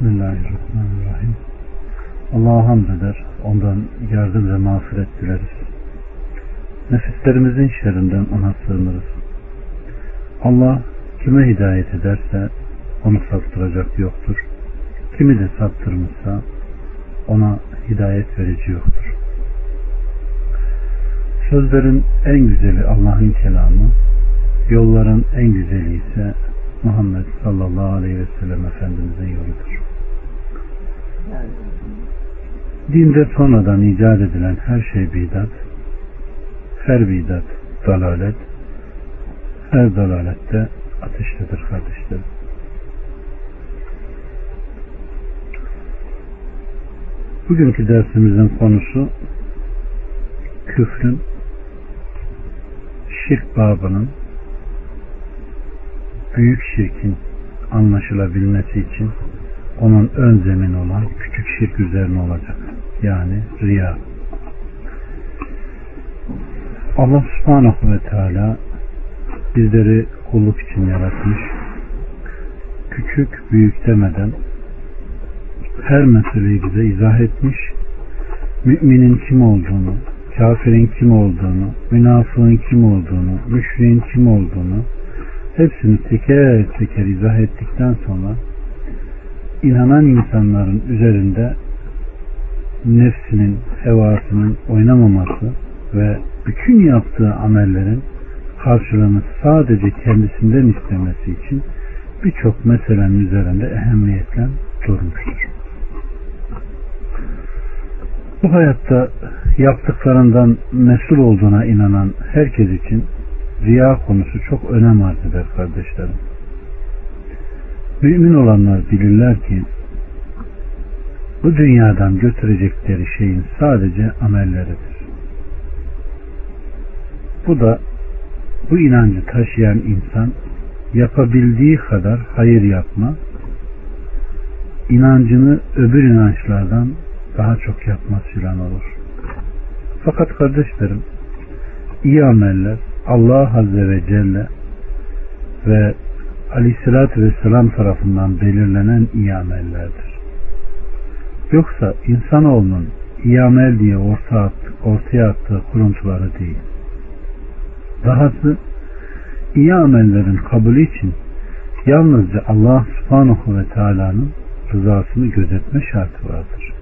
Bismillahirrahmanirrahim. Allah'a hamd eder, ondan yardım ve mağfiret dileriz. Nefislerimizin şerrinden ona sığınırız. Allah kime hidayet ederse onu saptıracak yoktur. Kimi de saptırmışsa ona hidayet verici yoktur. Sözlerin en güzeli Allah'ın kelamı, yolların en güzeli ise Muhammed sallallahu aleyhi ve sellem Efendimizin yoludur. Dinde sonradan icat edilen her şey bidat, her bidat dalalet, her dalalette ateştedir kardeşlerim. Bugünkü dersimizin konusu küfrün şirk babının büyük şirkin anlaşılabilmesi için onun ön zemin olan küçük şirk üzerine olacak. Yani riya. Allah subhanahu ve teala bizleri kulluk için yaratmış. Küçük büyük demeden her meseleyi bize izah etmiş. Müminin kim olduğunu, kafirin kim olduğunu, münafığın kim olduğunu, müşriğin kim olduğunu hepsini teker teker izah ettikten sonra inanan insanların üzerinde nefsinin, hevasının oynamaması ve bütün yaptığı amellerin karşılığını sadece kendisinden istemesi için birçok meselenin üzerinde ehemmiyetle durmuştur. Bu hayatta yaptıklarından mesul olduğuna inanan herkes için riya konusu çok önem arz eder kardeşlerim. Mümin olanlar bilirler ki bu dünyadan götürecekleri şeyin sadece amelleridir. Bu da bu inancı taşıyan insan yapabildiği kadar hayır yapma, inancını öbür inançlardan daha çok yapmasıyla olur. Fakat kardeşlerim, iyi ameller Allah Azze ve Celle ve Aleyhisselatü Vesselam tarafından belirlenen iyi amellerdir. Yoksa insanoğlunun iyi amel diye orta at, ortaya attığı kuruntuları değil. Dahası iyi amellerin kabulü için yalnızca Allah subhanahu ve teala'nın rızasını gözetme şartı vardır.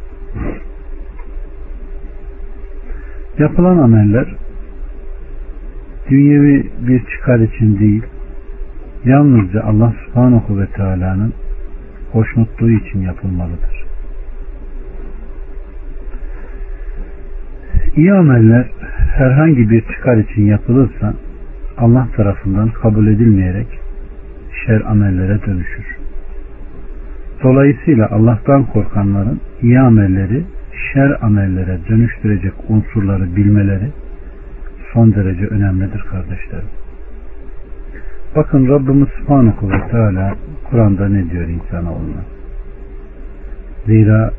Yapılan ameller dünyevi bir çıkar için değil, yalnızca Allah subhanahu ve teala'nın hoşnutluğu için yapılmalıdır. İyi ameller herhangi bir çıkar için yapılırsa Allah tarafından kabul edilmeyerek şer amellere dönüşür. Dolayısıyla Allah'tan korkanların iyi amelleri şer amellere dönüştürecek unsurları bilmeleri son derece önemlidir kardeşlerim. Bakın Rabbimiz Subhanahu ve Teala Kur'an'da ne diyor insanoğluna? Zira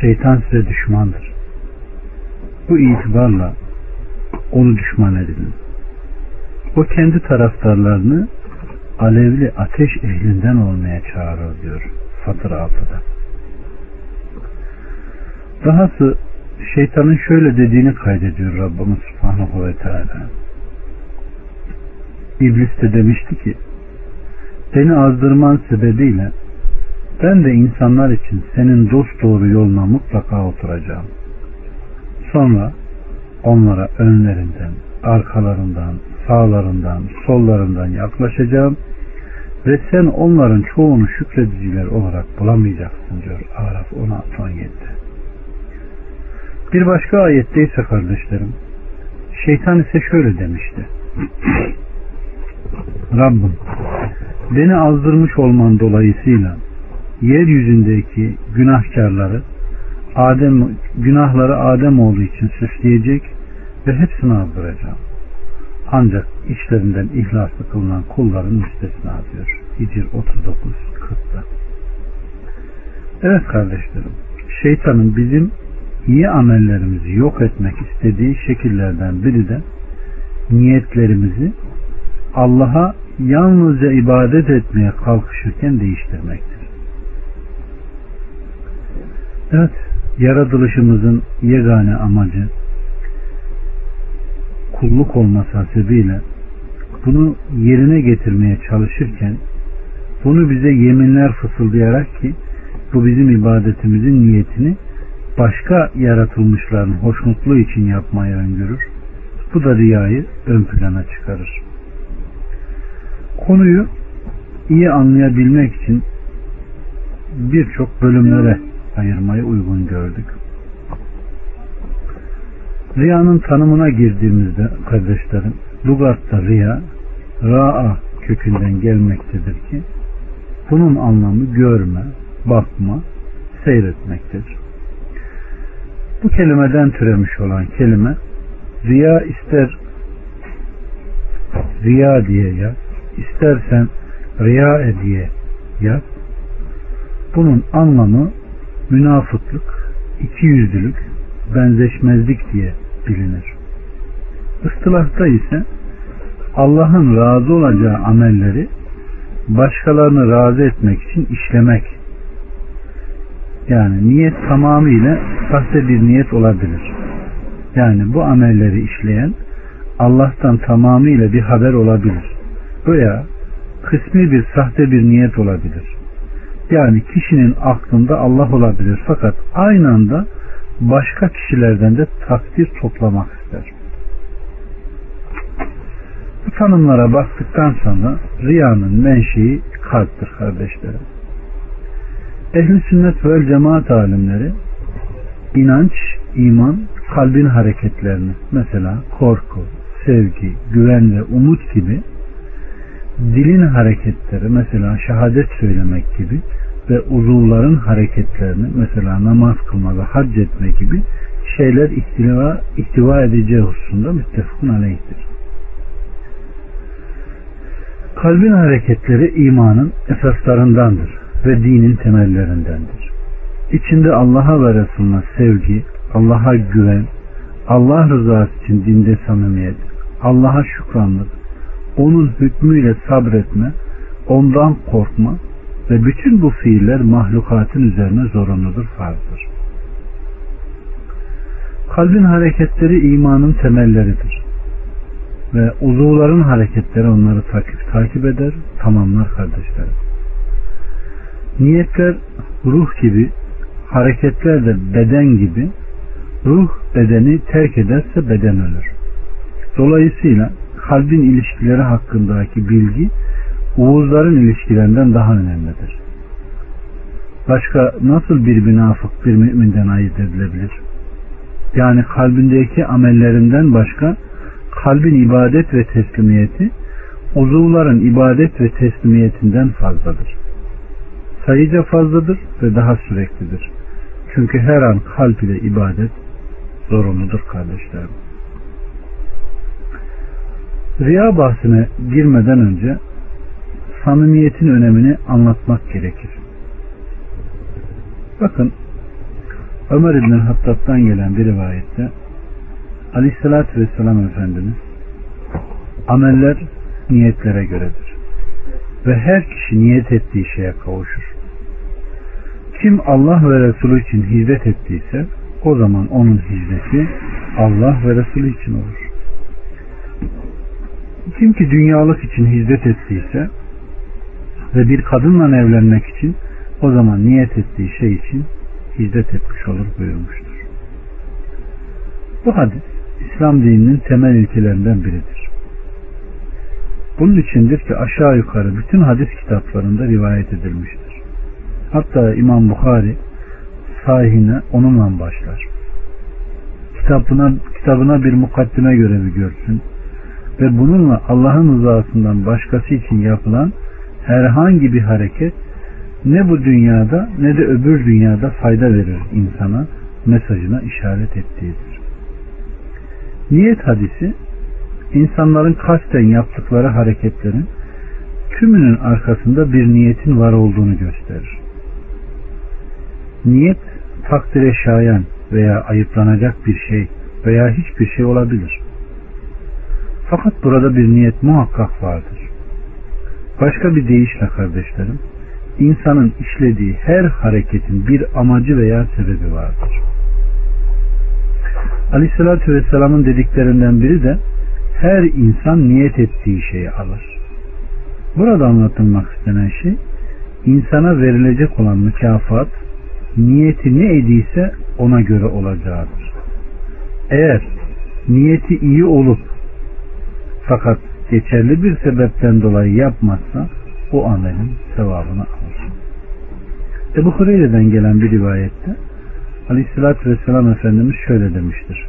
şeytan size düşmandır. Bu itibarla onu düşman edin. O kendi taraftarlarını alevli ateş ehlinden olmaya çağırır diyor Fatır 6'da. Dahası şeytanın şöyle dediğini kaydediyor Rabbimiz Subhanahu ve Teala. İblis de demişti ki beni azdırman sebebiyle ben de insanlar için senin dost doğru yoluna mutlaka oturacağım. Sonra onlara önlerinden, arkalarından, sağlarından, sollarından yaklaşacağım ve sen onların çoğunu şükrediciler olarak bulamayacaksın diyor Araf 16-17'de. Bir başka ayette ise kardeşlerim şeytan ise şöyle demişti. Rabbim beni azdırmış olman dolayısıyla yeryüzündeki günahkarları Adem günahları Adem olduğu için süsleyecek ve hepsini azdıracağım. Ancak işlerinden ihlaslı kılınan kulların müstesna diyor. Hicr 39 40'da. Evet kardeşlerim, şeytanın bizim iyi amellerimizi yok etmek istediği şekillerden biri de niyetlerimizi Allah'a yalnızca ibadet etmeye kalkışırken değiştirmektir. Evet, yaratılışımızın yegane amacı kulluk olması hasebiyle bunu yerine getirmeye çalışırken bunu bize yeminler fısıldayarak ki bu bizim ibadetimizin niyetini başka yaratılmışların hoşnutluğu için yapmaya öngörür. Bu da riyayı ön plana çıkarır. Konuyu iyi anlayabilmek için birçok bölümlere ayırmayı uygun gördük. Riyanın tanımına girdiğimizde kardeşlerim, Lugat'ta riya, ra'a kökünden gelmektedir ki bunun anlamı görme, bakma, seyretmektedir. Bu kelimeden türemiş olan kelime riya ister riya diye yaz, istersen riya diye yaz. Bunun anlamı münafıklık, ikiyüzlülük, benzeşmezlik diye bilinir. Istılahta ise Allah'ın razı olacağı amelleri başkalarını razı etmek için işlemek. Yani niyet tamamıyla sahte bir niyet olabilir. Yani bu amelleri işleyen Allah'tan tamamıyla bir haber olabilir. Veya kısmi bir sahte bir niyet olabilir. Yani kişinin aklında Allah olabilir fakat aynı anda başka kişilerden de takdir toplamak ister. Bu tanımlara baktıktan sonra riyanın menşei kalptir kardeşlerim. Ehli sünnet ve cemaat alimleri inanç, iman, kalbin hareketlerini mesela korku, sevgi, güven ve umut gibi dilin hareketleri mesela şehadet söylemek gibi ve uzuvların hareketlerini mesela namaz kılma ve hac etme gibi şeyler ihtiva, ihtiva edeceği hususunda müttefakun aleyhtir. Kalbin hareketleri imanın esaslarındandır ve dinin temellerindendir. İçinde Allah'a ve Resulüne sevgi, Allah'a güven, Allah rızası için dinde samimiyet, Allah'a şükranlık, onun hükmüyle sabretme, ondan korkma ve bütün bu fiiller mahlukatın üzerine zorunludur, farzdır. Kalbin hareketleri imanın temelleridir. Ve uzuvların hareketleri onları takip, takip eder, tamamlar kardeşlerim. Niyetler ruh gibi, hareketler de beden gibi, ruh bedeni terk ederse beden ölür. Dolayısıyla kalbin ilişkileri hakkındaki bilgi Uğuzların ilişkilerinden daha önemlidir. Başka nasıl bir münafık bir müminden ayırt edilebilir? Yani kalbindeki amellerinden başka kalbin ibadet ve teslimiyeti uzuvların ibadet ve teslimiyetinden fazladır. Sayıca fazladır ve daha süreklidir. Çünkü her an kalp ile ibadet zorunludur kardeşlerim. Riya bahsine girmeden önce samimiyetin önemini anlatmak gerekir. Bakın Ömer İbn Hattab'dan gelen bir rivayette Aleyhisselatü Vesselam Efendimiz ameller niyetlere göredir. Ve her kişi niyet ettiği şeye kavuşur. Kim Allah ve Resulü için hizmet ettiyse o zaman onun hizmeti Allah ve Resulü için olur. Kim ki dünyalık için hizmet ettiyse ve bir kadınla evlenmek için o zaman niyet ettiği şey için hizmet etmiş olur buyurmuştur. Bu hadis İslam dininin temel ilkelerinden biridir. Bunun içindir ki aşağı yukarı bütün hadis kitaplarında rivayet edilmiştir. Hatta İmam Bukhari sahihine onunla başlar. Kitabına, kitabına bir mukaddime görevi görsün ve bununla Allah'ın rızasından başkası için yapılan herhangi bir hareket ne bu dünyada ne de öbür dünyada fayda verir insana mesajına işaret ettiğidir. Niyet hadisi insanların kasten yaptıkları hareketlerin tümünün arkasında bir niyetin var olduğunu gösterir. Niyet takdire şayan veya ayıplanacak bir şey veya hiçbir şey olabilir. Fakat burada bir niyet muhakkak vardır. Başka bir deyişle kardeşlerim, insanın işlediği her hareketin bir amacı veya sebebi vardır. Aleyhissalatü Vesselam'ın dediklerinden biri de her insan niyet ettiği şeyi alır. Burada anlatılmak istenen şey insana verilecek olan mükafat niyeti ne ediyse ona göre olacağıdır. Eğer niyeti iyi olup fakat geçerli bir sebepten dolayı yapmazsa o amelin sevabını alır. Ebu Hureyre'den gelen bir rivayette Aleyhisselatü Vesselam Efendimiz şöyle demiştir.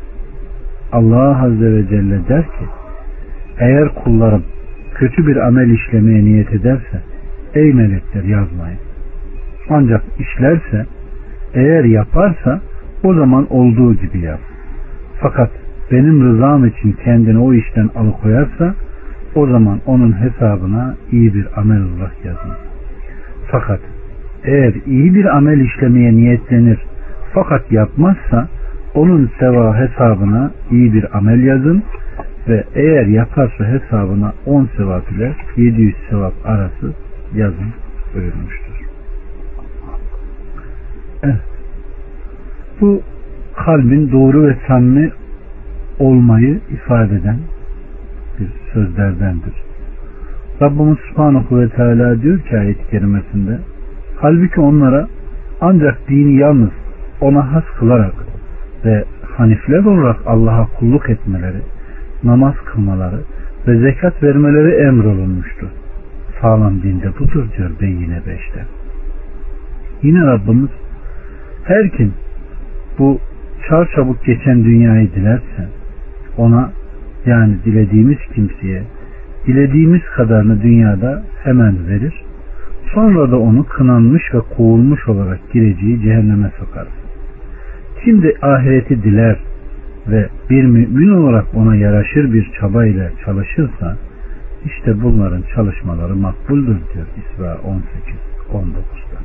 Allah Azze ve Celle der ki eğer kullarım kötü bir amel işlemeye niyet ederse ey melekler yazmayın. Ancak işlerse eğer yaparsa o zaman olduğu gibi yap. Fakat benim rızam için kendini o işten alıkoyarsa o zaman onun hesabına iyi bir amel olarak yazın. Fakat eğer iyi bir amel işlemeye niyetlenir fakat yapmazsa onun seva hesabına iyi bir amel yazın ve eğer yaparsa hesabına 10 sevap ile 700 sevap arası yazın buyurmuştur. Bu kalbin doğru ve samimi olmayı ifade eden bir sözlerdendir. Rabbimiz Subhanahu ve Teala diyor ki ayet-i kerimesinde halbuki onlara ancak dini yalnız ona has kılarak ve hanifler olarak Allah'a kulluk etmeleri, namaz kılmaları ve zekat vermeleri emrolunmuştu. Sağlam dinde budur diyor Beyyine 5'te. Yine Rabbimiz her kim bu çarçabuk geçen dünyayı dilerse ona yani dilediğimiz kimseye dilediğimiz kadarını dünyada hemen verir. Sonra da onu kınanmış ve kovulmuş olarak gireceği cehenneme sokarız. Kim de ahireti diler ve bir mümin olarak ona yaraşır bir çaba ile çalışırsa işte bunların çalışmaları makbuldür diyor İsra 18 19'da.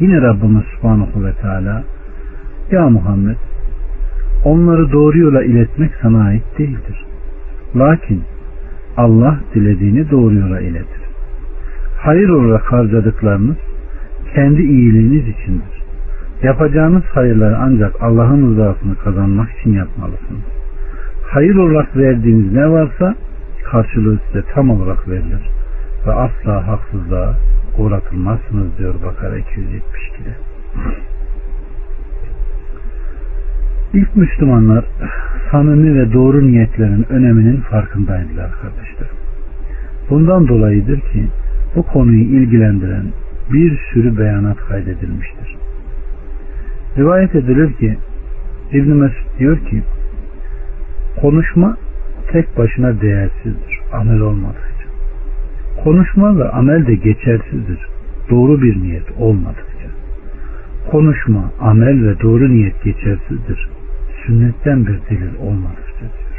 Yine Rabbimiz Subhanahu ve Teala Ya Muhammed onları doğru yola iletmek sana ait değildir. Lakin Allah dilediğini doğru yola iletir. Hayır olarak harcadıklarınız kendi iyiliğiniz içindir. Yapacağınız hayırları ancak Allah'ın rızasını kazanmak için yapmalısınız. Hayır olarak verdiğiniz ne varsa karşılığı size tam olarak verilir ve asla haksızlığa uğratılmazsınız diyor Bakara 272'de. İlk Müslümanlar samimi ve doğru niyetlerin öneminin farkındaydılar kardeşler. Bundan dolayıdır ki bu konuyu ilgilendiren bir sürü beyanat kaydedilmiştir. Rivayet edilir ki İbn Mesud diyor ki konuşma tek başına değersizdir. Amel olmadıkça. Konuşma ve amel de geçersizdir. Doğru bir niyet olmadıkça. Konuşma, amel ve doğru niyet geçersizdir. Sünnetten bir delil olmadıkça diyor.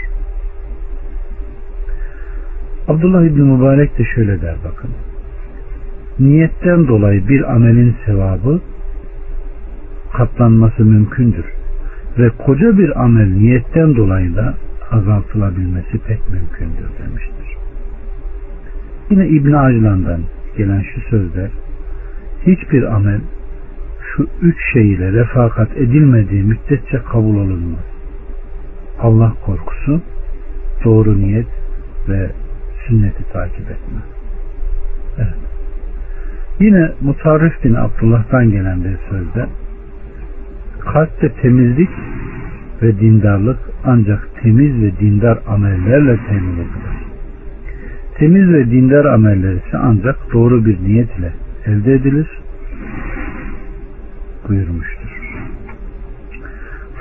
Abdullah İbni Mübarek de şöyle der bakın. Niyetten dolayı bir amelin sevabı katlanması mümkündür. Ve koca bir amel niyetten dolayı da azaltılabilmesi pek mümkündür demiştir. Yine İbn Aclan'dan gelen şu sözler hiçbir amel şu üç şey ile refakat edilmediği müddetçe kabul olunmaz. Allah korkusu, doğru niyet ve sünneti takip etme. Evet. Yine Mutarrif bin Abdullah'tan gelen bir sözde kalpte temizlik ve dindarlık ancak temiz ve dindar amellerle temin edilir. Temiz ve dindar ameller ise ancak doğru bir niyet ile elde edilir buyurmuştur.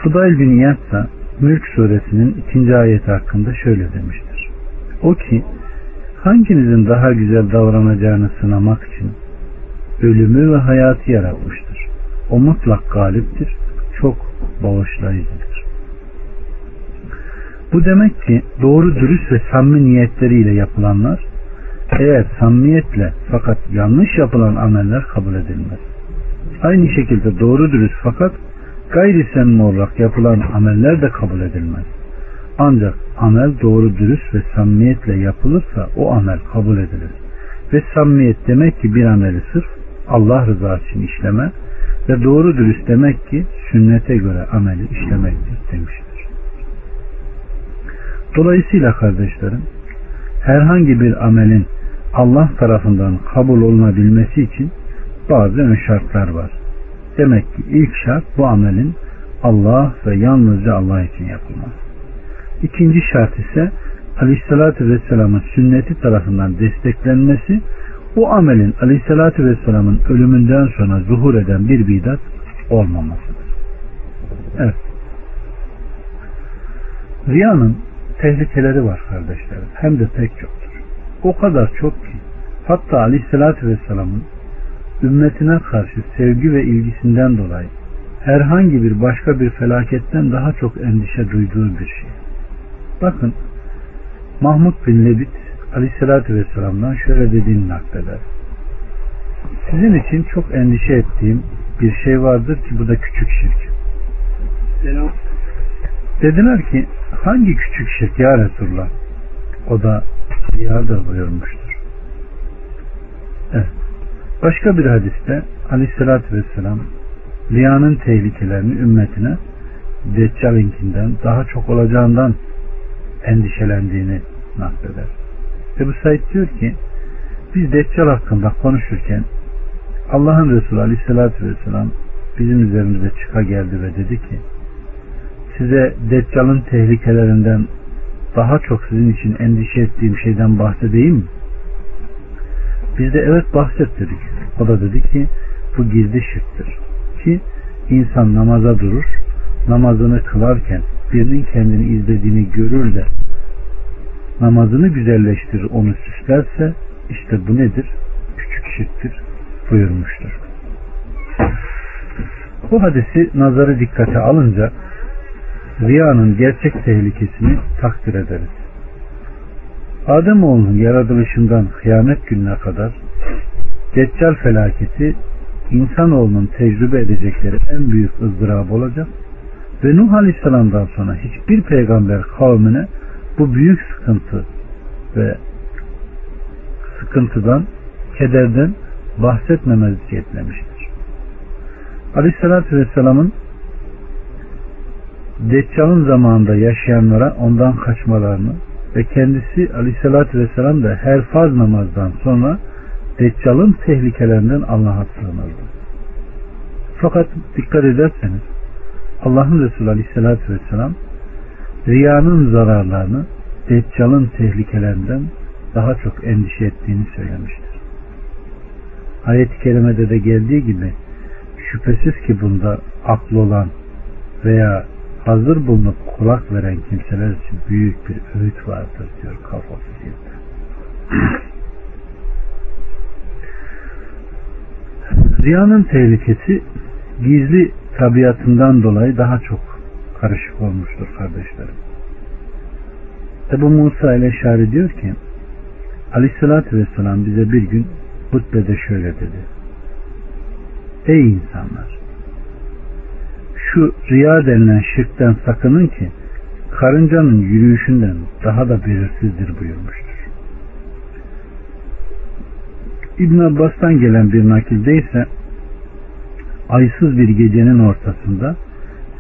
Fudayl bin İyad da Mülk suresinin ikinci ayeti hakkında şöyle demiştir. O ki hanginizin daha güzel davranacağını sınamak için ölümü ve hayatı yaratmıştır. O mutlak galiptir çok bağışlayıcıdır. Bu demek ki doğru dürüst ve samimi niyetleriyle yapılanlar eğer samimiyetle fakat yanlış yapılan ameller kabul edilmez. Aynı şekilde doğru dürüst fakat gayri samimi olarak yapılan ameller de kabul edilmez. Ancak amel doğru dürüst ve samimiyetle yapılırsa o amel kabul edilir. Ve samimiyet demek ki bir ameli sırf Allah rızası için işleme ve doğru dürüst demek ki sünnete göre ameli işlemektir demiştir. Dolayısıyla kardeşlerim herhangi bir amelin Allah tarafından kabul olunabilmesi için bazı ön şartlar var. Demek ki ilk şart bu amelin Allah ve yalnızca Allah için yapılması. İkinci şart ise Aleyhisselatü Vesselam'ın sünneti tarafından desteklenmesi o amelin Aleyhisselatü Vesselam'ın ölümünden sonra zuhur eden bir bidat olmamasıdır. Evet. Riyanın tehlikeleri var kardeşlerim. Hem de pek çoktur. O kadar çok ki hatta Aleyhisselatü Vesselam'ın ümmetine karşı sevgi ve ilgisinden dolayı herhangi bir başka bir felaketten daha çok endişe duyduğu bir şey. Bakın Mahmud bin Lebit Aleyhisselatü Vesselam'dan şöyle dediğini nakleder. Sizin için çok endişe ettiğim bir şey vardır ki bu da küçük şirk. Selam. Dediler ki hangi küçük şirk ya Resulullah? O da riyadır buyurmuştur. Evet. Başka bir hadiste Aleyhisselatü Vesselam riyanın tehlikelerini ümmetine Deccal'inkinden daha çok olacağından endişelendiğini nakleder. Ebu Said diyor ki biz Deccal hakkında konuşurken Allah'ın Resulü Aleyhisselatü Vesselam bizim üzerimize çıka geldi ve dedi ki size Deccal'ın tehlikelerinden daha çok sizin için endişe ettiğim şeyden bahsedeyim mi? Biz de evet bahset dedik. O da dedi ki bu gizli şirktir. Ki insan namaza durur, namazını kılarken birinin kendini izlediğini görür de namazını güzelleştirir onu süslerse işte bu nedir? Küçük şirktir buyurmuştur. Bu hadisi nazarı dikkate alınca riyanın gerçek tehlikesini takdir ederiz. Ademoğlunun yaratılışından kıyamet gününe kadar Deccal felaketi insanoğlunun tecrübe edecekleri en büyük ızdırap olacak ve Nuh Aleyhisselam'dan sonra hiçbir peygamber kavmine bu büyük sıkıntı ve sıkıntıdan, kederden bahsetmemezlik etmemiştir. Aleyhissalatü Vesselam'ın Deccal'ın zamanında yaşayanlara ondan kaçmalarını ve kendisi Aleyhissalatü Vesselam da her farz namazdan sonra Deccal'ın tehlikelerinden Allah'a sığınırdı. Fakat dikkat ederseniz Allah'ın Resulü Aleyhisselatü Vesselam riyanın zararlarını Deccal'ın tehlikelerinden daha çok endişe ettiğini söylemiştir. Ayet-i kerimede de geldiği gibi şüphesiz ki bunda aklı olan veya hazır bulunup kulak veren kimseler için büyük bir öğüt vardır diyor kafası Riyanın tehlikesi gizli tabiatından dolayı daha çok karışık olmuştur kardeşlerim. Ebu Musa ile Şari diyor ki Aleyhisselatü Vesselam bize bir gün hutbede şöyle dedi. Ey insanlar! Şu riya denilen şirkten sakının ki karıncanın yürüyüşünden daha da belirsizdir buyurmuştur. İbn Abbas'tan gelen bir nakilde ise aysız bir gecenin ortasında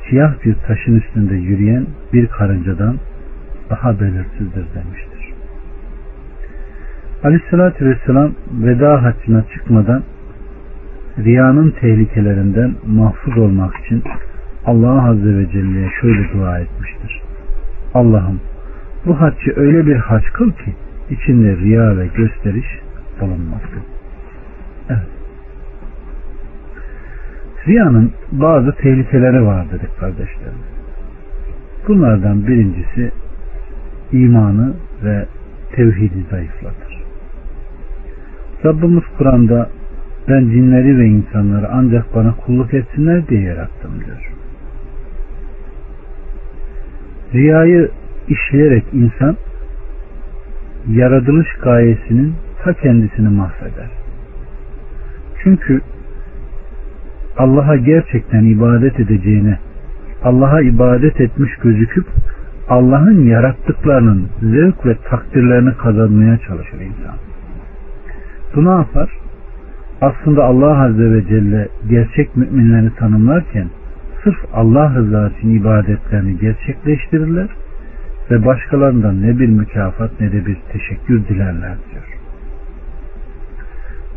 siyah bir taşın üstünde yürüyen bir karıncadan daha belirsizdir demiştir. Aleyhissalatü Vesselam veda haccına çıkmadan riyanın tehlikelerinden mahfuz olmak için Allah Azze ve Celle'ye şöyle dua etmiştir. Allah'ım bu haccı öyle bir hac kıl ki içinde riya ve gösteriş bulunmasın. Evet. Riyanın bazı tehlikeleri vardır kardeşlerim. Bunlardan birincisi imanı ve tevhidi zayıflatır. Rabbimiz Kur'an'da ben cinleri ve insanları ancak bana kulluk etsinler diye yarattım diyor. Riyayı işleyerek insan yaratılış gayesinin ta kendisini mahveder. Çünkü Allah'a gerçekten ibadet edeceğine Allah'a ibadet etmiş gözüküp Allah'ın yarattıklarının zevk ve takdirlerini kazanmaya çalışır insan. Bu ne yapar? Aslında Allah Azze ve Celle gerçek müminleri tanımlarken sırf Allah rızası için ibadetlerini gerçekleştirirler ve başkalarından ne bir mükafat ne de bir teşekkür dilerler.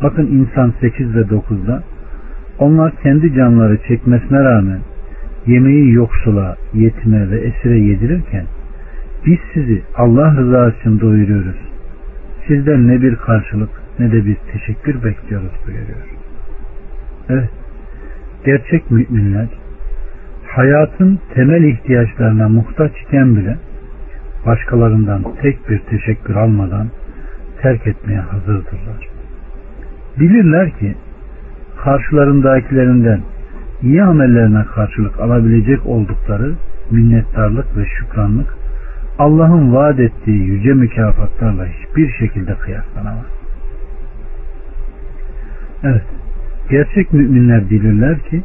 Bakın insan 8 ve 9'da onlar kendi canları çekmesine rağmen yemeği yoksula, yetime ve esire yedirirken biz sizi Allah rızası için doyuruyoruz. Sizden ne bir karşılık ne de bir teşekkür bekliyoruz buyuruyor. Evet, gerçek müminler hayatın temel ihtiyaçlarına muhtaç iken bile başkalarından tek bir teşekkür almadan terk etmeye hazırdırlar. Bilirler ki karşılarındakilerinden iyi amellerine karşılık alabilecek oldukları minnettarlık ve şükranlık Allah'ın vaat ettiği yüce mükafatlarla hiçbir şekilde kıyaslanamaz. Evet, gerçek müminler bilirler ki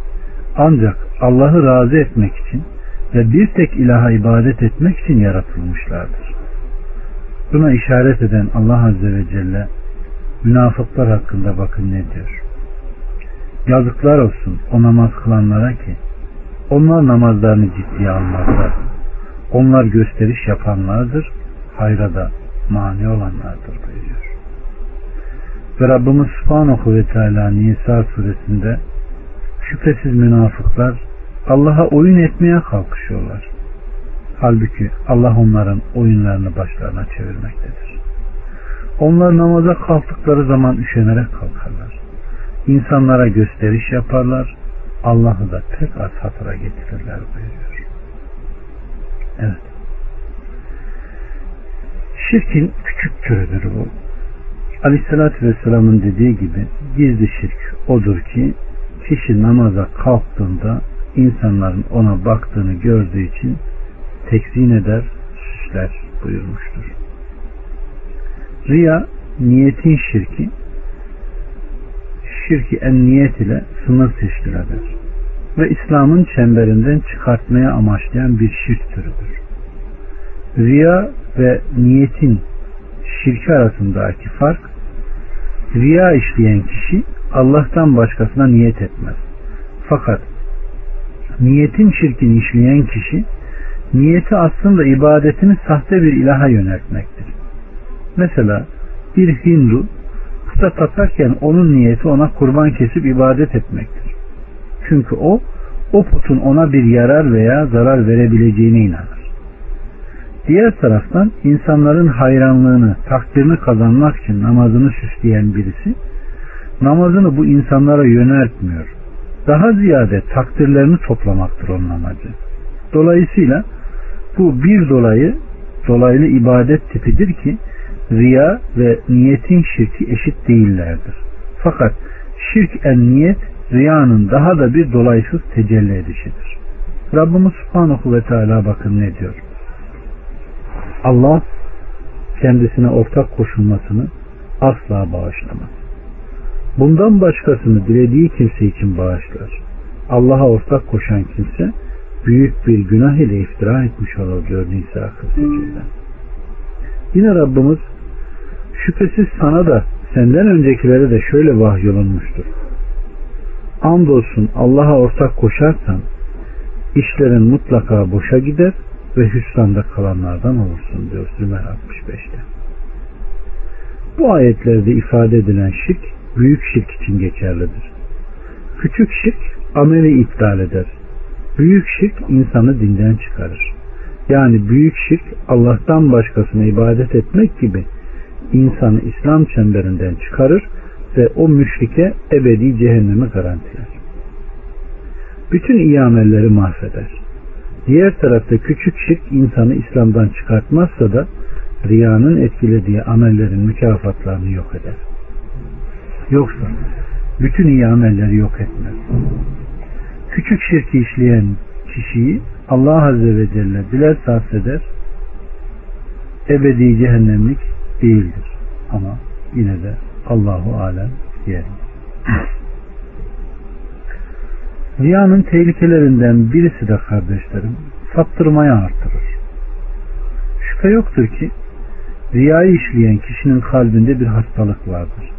ancak Allah'ı razı etmek için ve bir tek ilaha ibadet etmek için yaratılmışlardır. Buna işaret eden Allah Azze ve Celle münafıklar hakkında bakın ne diyor. Yazıklar olsun o namaz kılanlara ki onlar namazlarını ciddiye almazlar. Onlar gösteriş yapanlardır, hayra da mani olanlardır buyuruyor. Ve Rabbimiz Subhanahu ve Teala Nisa suresinde şüphesiz münafıklar Allah'a oyun etmeye kalkışıyorlar. Halbuki Allah onların oyunlarını başlarına çevirmektedir. Onlar namaza kalktıkları zaman üşenerek kalkarlar. İnsanlara gösteriş yaparlar. Allah'ı da pek az hatıra getirirler buyuruyor. Evet. Şirkin küçük türüdür bu. Aleyhissalatü Vesselam'ın dediği gibi gizli şirk odur ki kişi namaza kalktığında insanların ona baktığını gördüğü için tekzin eder, süsler buyurmuştur. Riya niyetin şirki şirki en niyet ile sınır teşkil eder ve İslam'ın çemberinden çıkartmaya amaçlayan bir şirk türüdür. Riya ve niyetin şirki arasındaki fark riya işleyen kişi Allah'tan başkasına niyet etmez. Fakat niyetin şirkini işleyen kişi niyeti aslında ibadetini sahte bir ilaha yöneltmektir. Mesela bir Hindu puta taparken onun niyeti ona kurban kesip ibadet etmektir. Çünkü o o putun ona bir yarar veya zarar verebileceğine inanır. Diğer taraftan insanların hayranlığını, takdirini kazanmak için namazını süsleyen birisi namazını bu insanlara yöneltmiyor. Daha ziyade takdirlerini toplamaktır onun amacı. Dolayısıyla bu bir dolayı dolaylı ibadet tipidir ki riya ve niyetin şirki eşit değillerdir. Fakat şirk en niyet riyanın daha da bir dolaysız tecelli edişidir. Rabbimiz Subhanahu ve Teala bakın ne diyor. Allah kendisine ortak koşulmasını asla bağışlamaz. Bundan başkasını dilediği kimse için bağışlar. Allah'a ortak koşan kimse büyük bir günah ile iftira etmiş olur diyor Nisa 48'de. Yine Rabbimiz şüphesiz sana da senden öncekilere de şöyle vahyolunmuştur. Andolsun Allah'a ortak koşarsan işlerin mutlaka boşa gider ve hüsranda kalanlardan olursun diyor Zümer 65'te. Bu ayetlerde ifade edilen şirk büyük şirk için geçerlidir. Küçük şirk ameli iptal eder. Büyük şirk insanı dinden çıkarır. Yani büyük şirk Allah'tan başkasına ibadet etmek gibi insanı İslam çemberinden çıkarır ve o müşrike ebedi cehennemi garantiler. Bütün iyi amelleri mahveder. Diğer tarafta küçük şirk insanı İslam'dan çıkartmazsa da riyanın etkilediği amellerin mükafatlarını yok eder. Yoksa bütün iyi amelleri yok etmez. Küçük şirki işleyen kişiyi Allah Azze ve Celle dilerse affeder, ebedi cehennemlik değildir. Ama yine de Allahu Alem diyelim. Riyanın tehlikelerinden birisi de kardeşlerim saptırmaya artırır. Şüphe yoktur ki riyayı işleyen kişinin kalbinde bir hastalık vardır.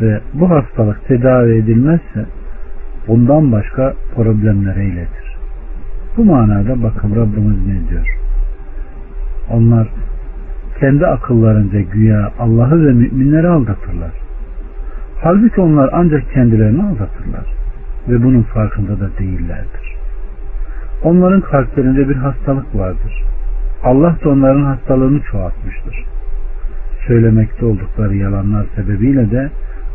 ve bu hastalık tedavi edilmezse bundan başka problemlere iletir. Bu manada bakın Rabbimiz ne diyor? Onlar kendi akıllarınca güya Allah'ı ve müminleri aldatırlar. Halbuki onlar ancak kendilerini aldatırlar ve bunun farkında da değillerdir. Onların kalplerinde bir hastalık vardır. Allah da onların hastalığını çoğaltmıştır. Söylemekte oldukları yalanlar sebebiyle de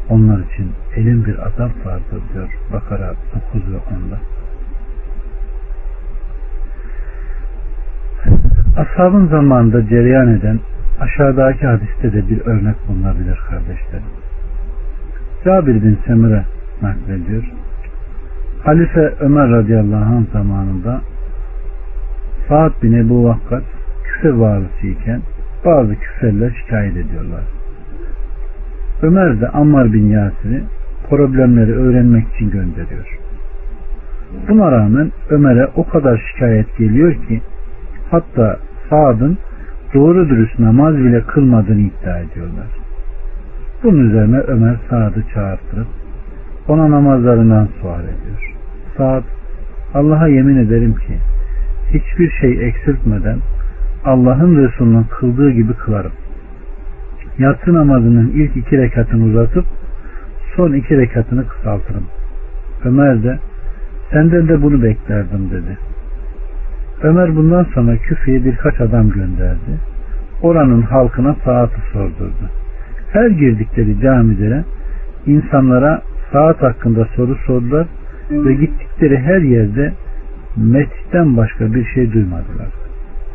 onlar için elin bir azap vardır diyor Bakara 9 ve 10'da. Ashabın zamanında cereyan eden aşağıdaki hadiste de bir örnek bulunabilir kardeşlerim. Cabir bin Semire naklediyor. Halife Ömer radıyallahu anh zamanında Saad bin Ebu Vakkas küfe varlısı iken bazı küfeller şikayet ediyorlar. Ömer de Ammar bin Yasir'i problemleri öğrenmek için gönderiyor. Buna rağmen Ömer'e o kadar şikayet geliyor ki hatta Saad'ın doğru dürüst namaz bile kılmadığını iddia ediyorlar. Bunun üzerine Ömer Saad'ı çağırtırıp ona namazlarından sual ediyor. Saad Allah'a yemin ederim ki hiçbir şey eksiltmeden Allah'ın Resulü'nün kıldığı gibi kılarım. Yatsı namazının ilk iki rekatını uzatıp son iki rekatını kısaltırım. Ömer de senden de bunu beklerdim dedi. Ömer bundan sonra küfeye birkaç adam gönderdi. Oranın halkına saati sordurdu. Her girdikleri camilere insanlara saat hakkında soru sordular ve gittikleri her yerde mescitten başka bir şey duymadılar.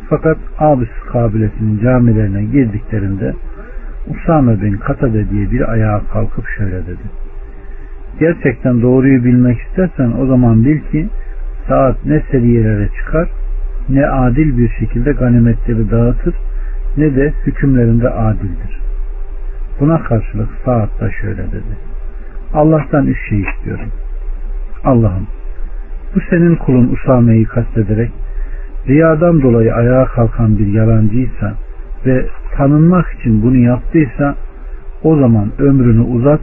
Fakat Abis kabilesinin camilerine girdiklerinde Usame bin Katade diye bir ayağa kalkıp şöyle dedi. Gerçekten doğruyu bilmek istersen o zaman bil ki saat ne seriyelere çıkar ne adil bir şekilde ganimetleri dağıtır ne de hükümlerinde adildir. Buna karşılık saat da şöyle dedi. Allah'tan üç şey istiyorum. Allah'ım bu senin kulun Usame'yi kastederek riyadan dolayı ayağa kalkan bir yalancıysa ve tanınmak için bunu yaptıysa o zaman ömrünü uzat,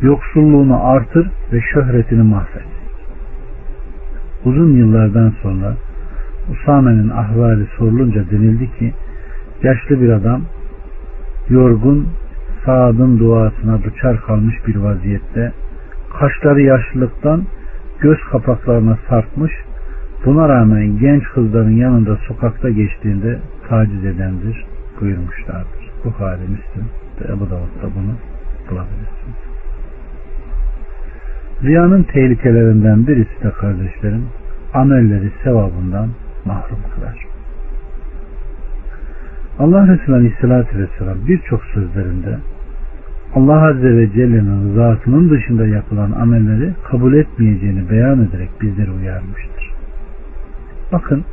yoksulluğunu artır ve şöhretini mahvet. Uzun yıllardan sonra Usame'nin ahvali sorulunca denildi ki yaşlı bir adam yorgun Saad'ın duasına duçar kalmış bir vaziyette kaşları yaşlılıktan göz kapaklarına sarkmış buna rağmen genç kızların yanında sokakta geçtiğinde taciz edendir buyurmuşlardır. Bukhari, Müslim ve Ebu Davud'da bunu bulabilirsiniz. Riyanın tehlikelerinden birisi de kardeşlerim amelleri sevabından mahrum kılar. Allah Resulü Aleyhisselatü Vesselam birçok sözlerinde Allah Azze ve Celle'nin rızasının dışında yapılan amelleri kabul etmeyeceğini beyan ederek bizleri uyarmıştır. Bakın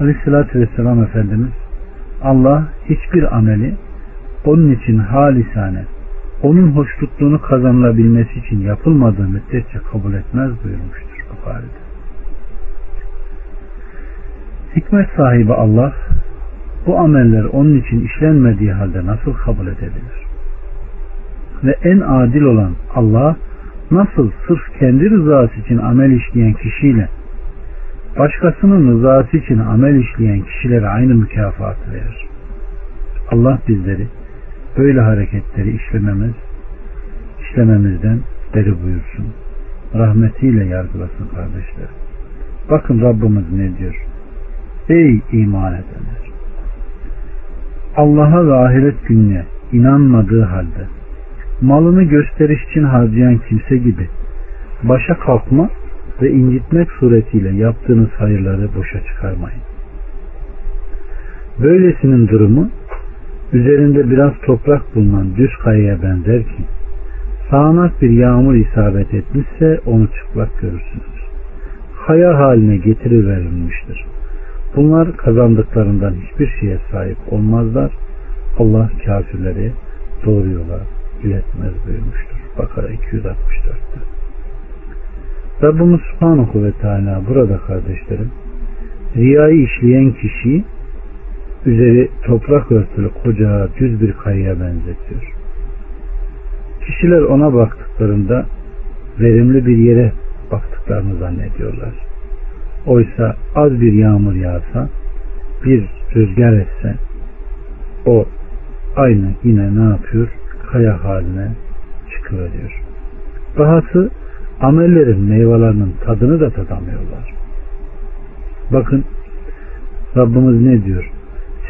Aleyhisselatü Vesselam Efendimiz Allah hiçbir ameli onun için halisane, onun hoşnutluğunu kazanılabilmesi için yapılmadığı müddetçe kabul etmez buyurmuştur Bukhari'de. Hikmet sahibi Allah bu ameller onun için işlenmediği halde nasıl kabul edebilir? Ve en adil olan Allah nasıl sırf kendi rızası için amel işleyen kişiyle başkasının rızası için amel işleyen kişilere aynı mükafatı verir. Allah bizleri böyle hareketleri işlememiz, işlememizden beri buyursun. Rahmetiyle yargılasın kardeşler. Bakın Rabbimiz ne diyor? Ey iman edenler! Allah'a ve ahiret gününe inanmadığı halde malını gösteriş için harcayan kimse gibi başa kalkma ve incitmek suretiyle yaptığınız hayırları boşa çıkarmayın. Böylesinin durumu üzerinde biraz toprak bulunan düz kayaya benzer ki sağanak bir yağmur isabet etmişse onu çıplak görürsünüz. Kaya haline getiriverilmiştir. Bunlar kazandıklarından hiçbir şeye sahip olmazlar. Allah kafirleri doğru yola iletmez buyurmuştur. Bakara 264'te. Rabbimiz Subhanahu ve Teala burada kardeşlerim riyayı işleyen kişiyi üzeri toprak örtülü koca düz bir kayaya benzetiyor. Kişiler ona baktıklarında verimli bir yere baktıklarını zannediyorlar. Oysa az bir yağmur yağsa, bir rüzgar etse, o aynı yine ne yapıyor? Kaya haline çıkıveriyor. Dahası amellerin meyvelerinin tadını da tadamıyorlar. Bakın Rabbimiz ne diyor?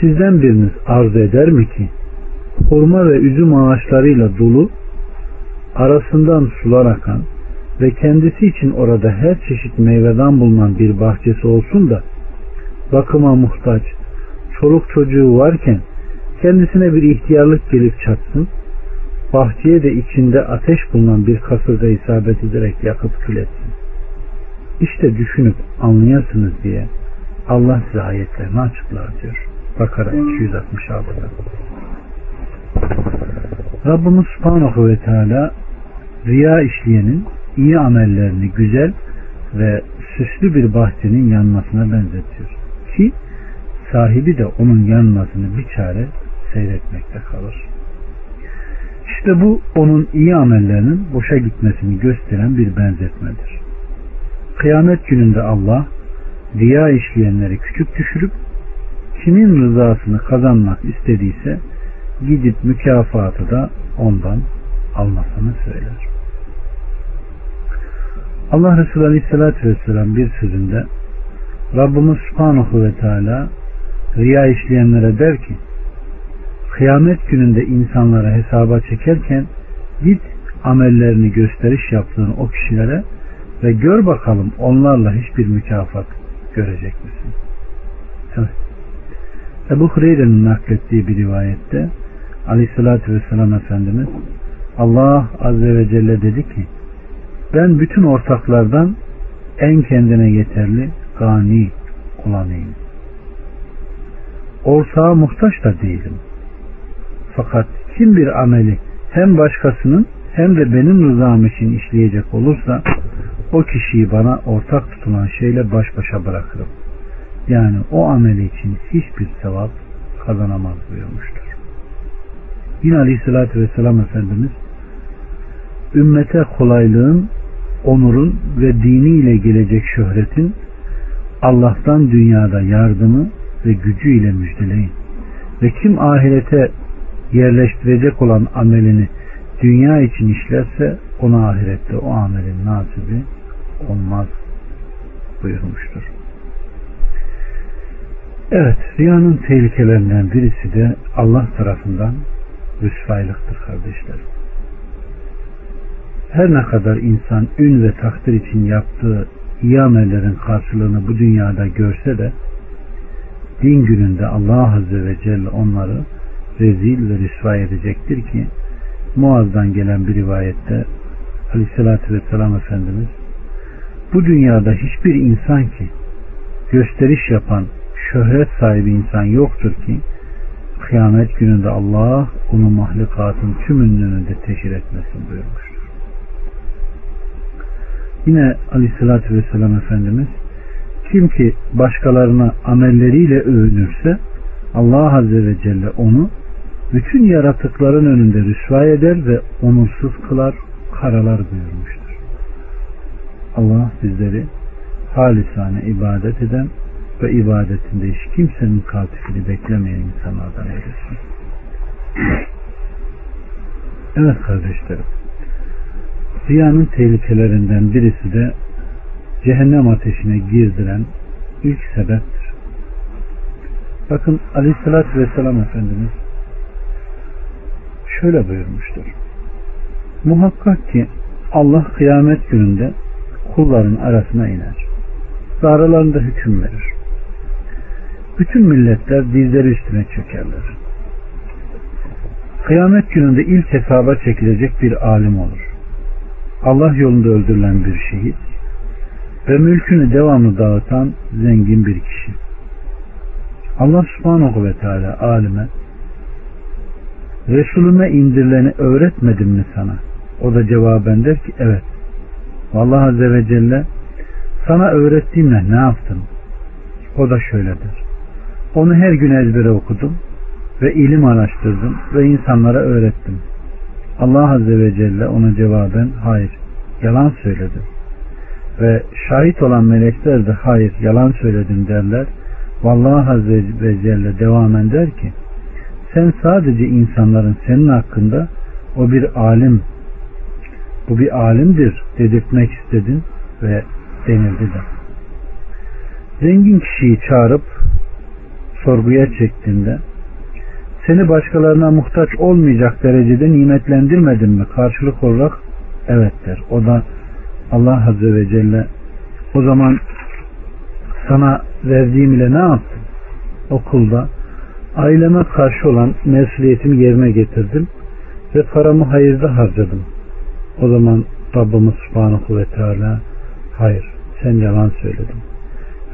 Sizden biriniz arzu eder mi ki hurma ve üzüm ağaçlarıyla dolu arasından sular akan ve kendisi için orada her çeşit meyveden bulunan bir bahçesi olsun da bakıma muhtaç, çoluk çocuğu varken kendisine bir ihtiyarlık gelip çatsın, bahçeye de içinde ateş bulunan bir kasırga isabet ederek yakıp kül etsin. İşte düşünüp anlayasınız diye Allah size ayetlerini açıklar diyor. Bakara 266'da. Rabbimiz Subhanahu ve Teala riya işleyenin iyi amellerini güzel ve süslü bir bahçenin yanmasına benzetiyor. Ki sahibi de onun yanmasını bir çare seyretmekte kalır. İşte bu onun iyi amellerinin boşa gitmesini gösteren bir benzetmedir. Kıyamet gününde Allah riya işleyenleri küçük düşürüp kimin rızasını kazanmak istediyse gidip mükafatı da ondan almasını söyler. Allah Resulü Aleyhisselatü Vesselam bir sözünde Rabbimiz Subhanahu ve Teala riya işleyenlere der ki kıyamet gününde insanlara hesaba çekerken git amellerini gösteriş yaptığın o kişilere ve gör bakalım onlarla hiçbir mükafat görecek misin? Evet. Ebu Hureyre'nin naklettiği bir rivayette Aleyhisselatü Vesselam Efendimiz Allah Azze ve Celle dedi ki ben bütün ortaklardan en kendine yeterli gani olanıyım. Ortağa muhtaç da değilim. Fakat kim bir ameli hem başkasının hem de benim rızam için işleyecek olursa o kişiyi bana ortak tutulan şeyle baş başa bırakırım. Yani o ameli için hiçbir sevap kazanamaz buyurmuştur. Yine Aleyhisselatü Vesselam Efendimiz ümmete kolaylığın, onurun ve diniyle gelecek şöhretin Allah'tan dünyada yardımı ve gücüyle müjdeleyin. Ve kim ahirete yerleştirecek olan amelini dünya için işlerse ona ahirette o amelin nasibi olmaz buyurmuştur. Evet, riyanın tehlikelerinden birisi de Allah tarafından rüsvaylıktır kardeşlerim. Her ne kadar insan ün ve takdir için yaptığı iyi amellerin karşılığını bu dünyada görse de din gününde Allah Azze ve Celle onları rezil ve rüsva edecektir ki Muaz'dan gelen bir rivayette Aleyhisselatü Vesselam Efendimiz bu dünyada hiçbir insan ki gösteriş yapan şöhret sahibi insan yoktur ki kıyamet gününde Allah onu mahlukatın tümünün önünde teşhir etmesin buyurmuştur. Yine aleyhissalatü vesselam Efendimiz kim ki başkalarına amelleriyle övünürse Allah Azze ve Celle onu bütün yaratıkların önünde rüsva eder ve onursuz kılar, karalar buyurmuştur. Allah bizleri halisane ibadet eden ve ibadetinde hiç kimsenin katifini beklemeyen insanlardan eylesin. Evet kardeşlerim. Riyanın tehlikelerinden birisi de cehennem ateşine girdiren ilk sebeptir. Bakın aleyhissalatü vesselam Efendimiz şöyle buyurmuştur. Muhakkak ki Allah kıyamet gününde kulların arasına iner. Ve hüküm verir. Bütün milletler dizleri üstüne çökerler. Kıyamet gününde ilk hesaba çekilecek bir alim olur. Allah yolunda öldürülen bir şehit ve mülkünü devamlı dağıtan zengin bir kişi. Allah subhanahu ve teala alime Resulüme indirileni öğretmedim mi sana? O da cevaben der ki evet. Allah Azze ve Celle sana öğrettiğimle ne yaptın? O da şöyledir. Onu her gün ezbere okudum ve ilim araştırdım ve insanlara öğrettim. Allah Azze ve Celle ona cevaben hayır yalan söyledim. Ve şahit olan melekler de hayır yalan söyledim derler. Vallahi Azze ve Celle devam eder ki sen sadece insanların senin hakkında o bir alim bu bir alimdir dedirtmek istedin ve denildi de. Zengin kişiyi çağırıp sorguya çektiğinde seni başkalarına muhtaç olmayacak derecede nimetlendirmedim mi? Karşılık olarak evet der. O da Allah Azze ve Celle o zaman sana verdiğim ile ne yaptın? Okulda aileme karşı olan mesuliyetimi yerine getirdim ve paramı hayırda harcadım. O zaman Rabbimiz Subhanahu ve Teala hayır sen yalan söyledin.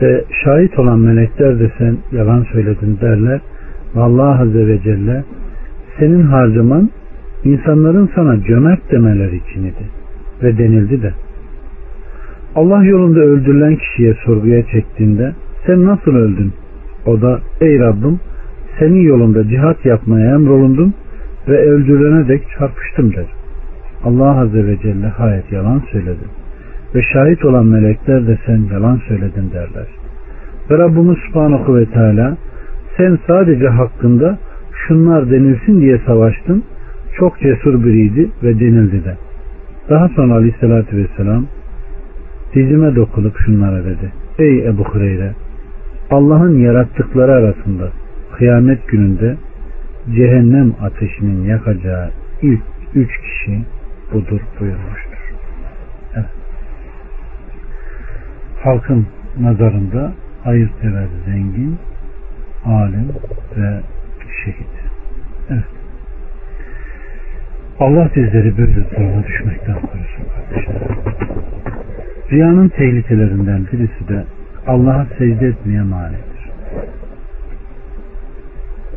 Ve şahit olan melekler de sen yalan söyledin derler. Allah Azze ve Celle senin harcaman insanların sana cömert demeleri için idi. Ve denildi de Allah yolunda öldürülen kişiye sorguya çektiğinde sen nasıl öldün? O da ey Rabbim senin yolunda cihat yapmaya emrolundum ve öldürülene dek çarpıştım der. Allah Azze ve Celle hayır yalan söyledin. Ve şahit olan melekler de sen yalan söyledin derler. Ve Rabbimiz Subhanahu ve Teala sen sadece hakkında şunlar denilsin diye savaştın. Çok cesur biriydi ve denildi de. Daha sonra aleyhissalatü vesselam dizime dokunup şunlara dedi. Ey Ebu Hureyre Allah'ın yarattıkları arasında kıyamet gününde cehennem ateşinin yakacağı ilk üç kişi budur buyurmuştur. Evet. Halkın nazarında hayırsever zengin, alim ve şehit. Evet. Allah bizleri böyle duruma düşmekten korusun kardeşler. Riyanın tehlikelerinden birisi de Allah'a secde etmeye manidir.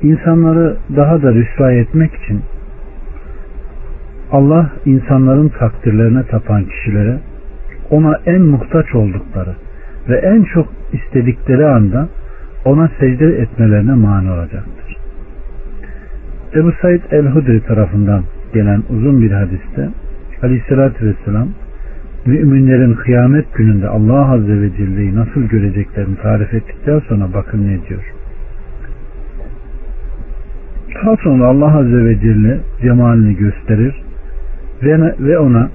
İnsanları daha da rüsva etmek için Allah insanların takdirlerine tapan kişilere ona en muhtaç oldukları ve en çok istedikleri anda ona secde etmelerine mani olacaktır. Ebu Said el-Hudri tarafından gelen uzun bir hadiste Aleyhisselatü Vesselam müminlerin kıyamet gününde Allah Azze ve Celle'yi nasıl göreceklerini tarif ettikten sonra bakın ne diyor. Daha sonra Allah Azze ve Celle cemalini gösterir ve, ona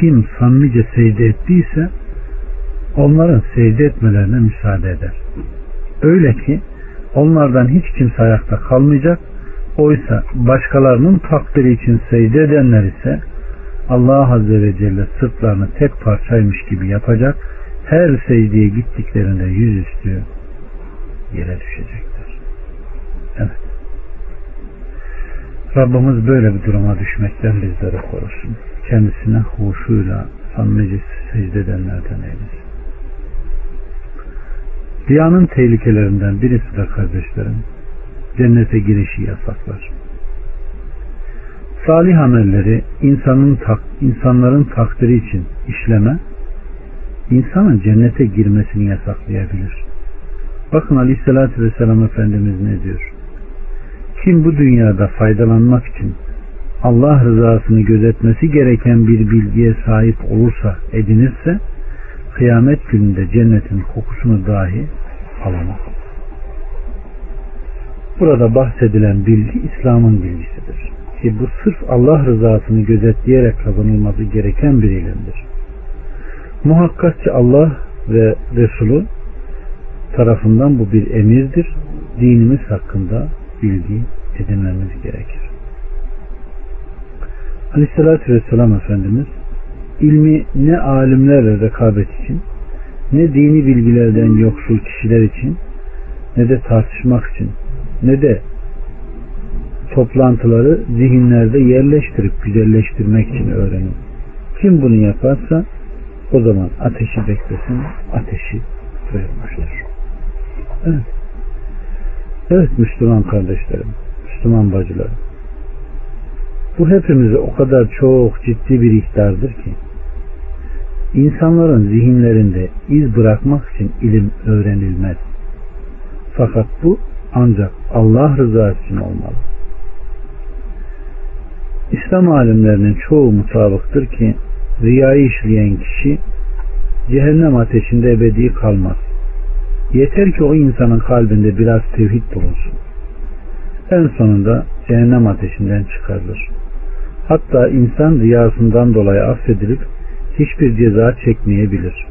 kim samimice secde ettiyse onların secde etmelerine müsaade eder. Öyle ki onlardan hiç kimse ayakta kalmayacak. Oysa başkalarının takdiri için secde edenler ise Allah Azze ve Celle sırtlarını tek parçaymış gibi yapacak. Her secdeye gittiklerinde yüzüstü yere düşecekler. Evet. Rabbimiz böyle bir duruma düşmekten bizleri korusun. Kendisine huşuyla samimice secde edenlerden eylesin. Riyanın tehlikelerinden birisi de kardeşlerim cennete girişi yasaklar. Salih amelleri insanın tak, insanların takdiri için işleme insanın cennete girmesini yasaklayabilir. Bakın Aleyhisselatü Vesselam Efendimiz ne diyor? Kim bu dünyada faydalanmak için Allah rızasını gözetmesi gereken bir bilgiye sahip olursa, edinirse kıyamet gününde cennetin kokusunu dahi alamaz. Burada bahsedilen bilgi İslam'ın bilgisidir. Ki bu sırf Allah rızasını gözetleyerek kazanılması gereken bir ilimdir. Muhakkak ki Allah ve Resulü tarafından bu bir emirdir. Dinimiz hakkında bilgi edinmemiz gerekir. Aleyhissalatü Vesselam Efendimiz ilmi ne alimlerle rekabet için ne dini bilgilerden yoksul kişiler için ne de tartışmak için ne de toplantıları zihinlerde yerleştirip güzelleştirmek için öğrenin. Kim bunu yaparsa o zaman ateşi beklesin, ateşi buyurmuştur. Evet. Evet Müslüman kardeşlerim, Müslüman bacılarım. Bu hepimize o kadar çok ciddi bir ihtardır ki insanların zihinlerinde iz bırakmak için ilim öğrenilmez. Fakat bu ancak Allah rızası için olmalı. İslam alimlerinin çoğu mutabıktır ki riyayı işleyen kişi cehennem ateşinde ebedi kalmaz. Yeter ki o insanın kalbinde biraz tevhid bulunsun. En sonunda cehennem ateşinden çıkarılır. Hatta insan riyasından dolayı affedilip hiçbir ceza çekmeyebilir.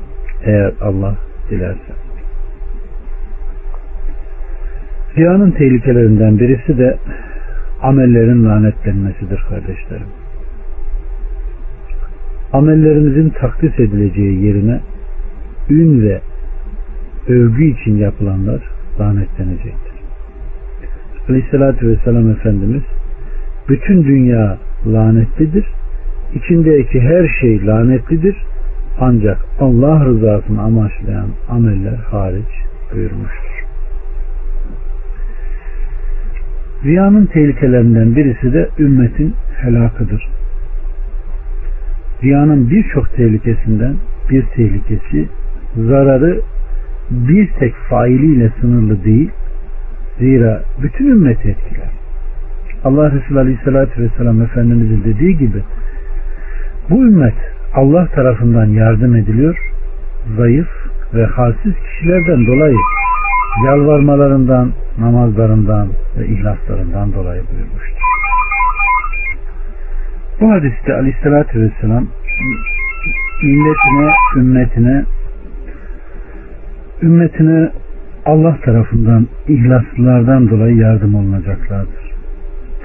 Eğer Allah dilerse. Riyanın tehlikelerinden birisi de amellerin lanetlenmesidir kardeşlerim. Amellerimizin takdis edileceği yerine ün ve övgü için yapılanlar lanetlenecektir. Aleyhissalatü Vesselam Efendimiz bütün dünya lanetlidir. İçindeki her şey lanetlidir. Ancak Allah rızasını amaçlayan ameller hariç buyurmuştur. Riyanın tehlikelerinden birisi de ümmetin helakıdır. Riyanın birçok tehlikesinden bir tehlikesi zararı bir tek failiyle sınırlı değil, zira bütün ümmeti etkiler. Allah Resulü Aleyhisselatü Vesselam Efendimizin dediği gibi bu ümmet Allah tarafından yardım ediliyor, zayıf ve halsiz kişilerden dolayı yalvarmalarından, namazlarından ve ihlaslarından dolayı buyurmuştur. Bu hadiste aleyhissalatü vesselam milletine, ümmetine ümmetine Allah tarafından ihlaslılardan dolayı yardım olunacaklardır.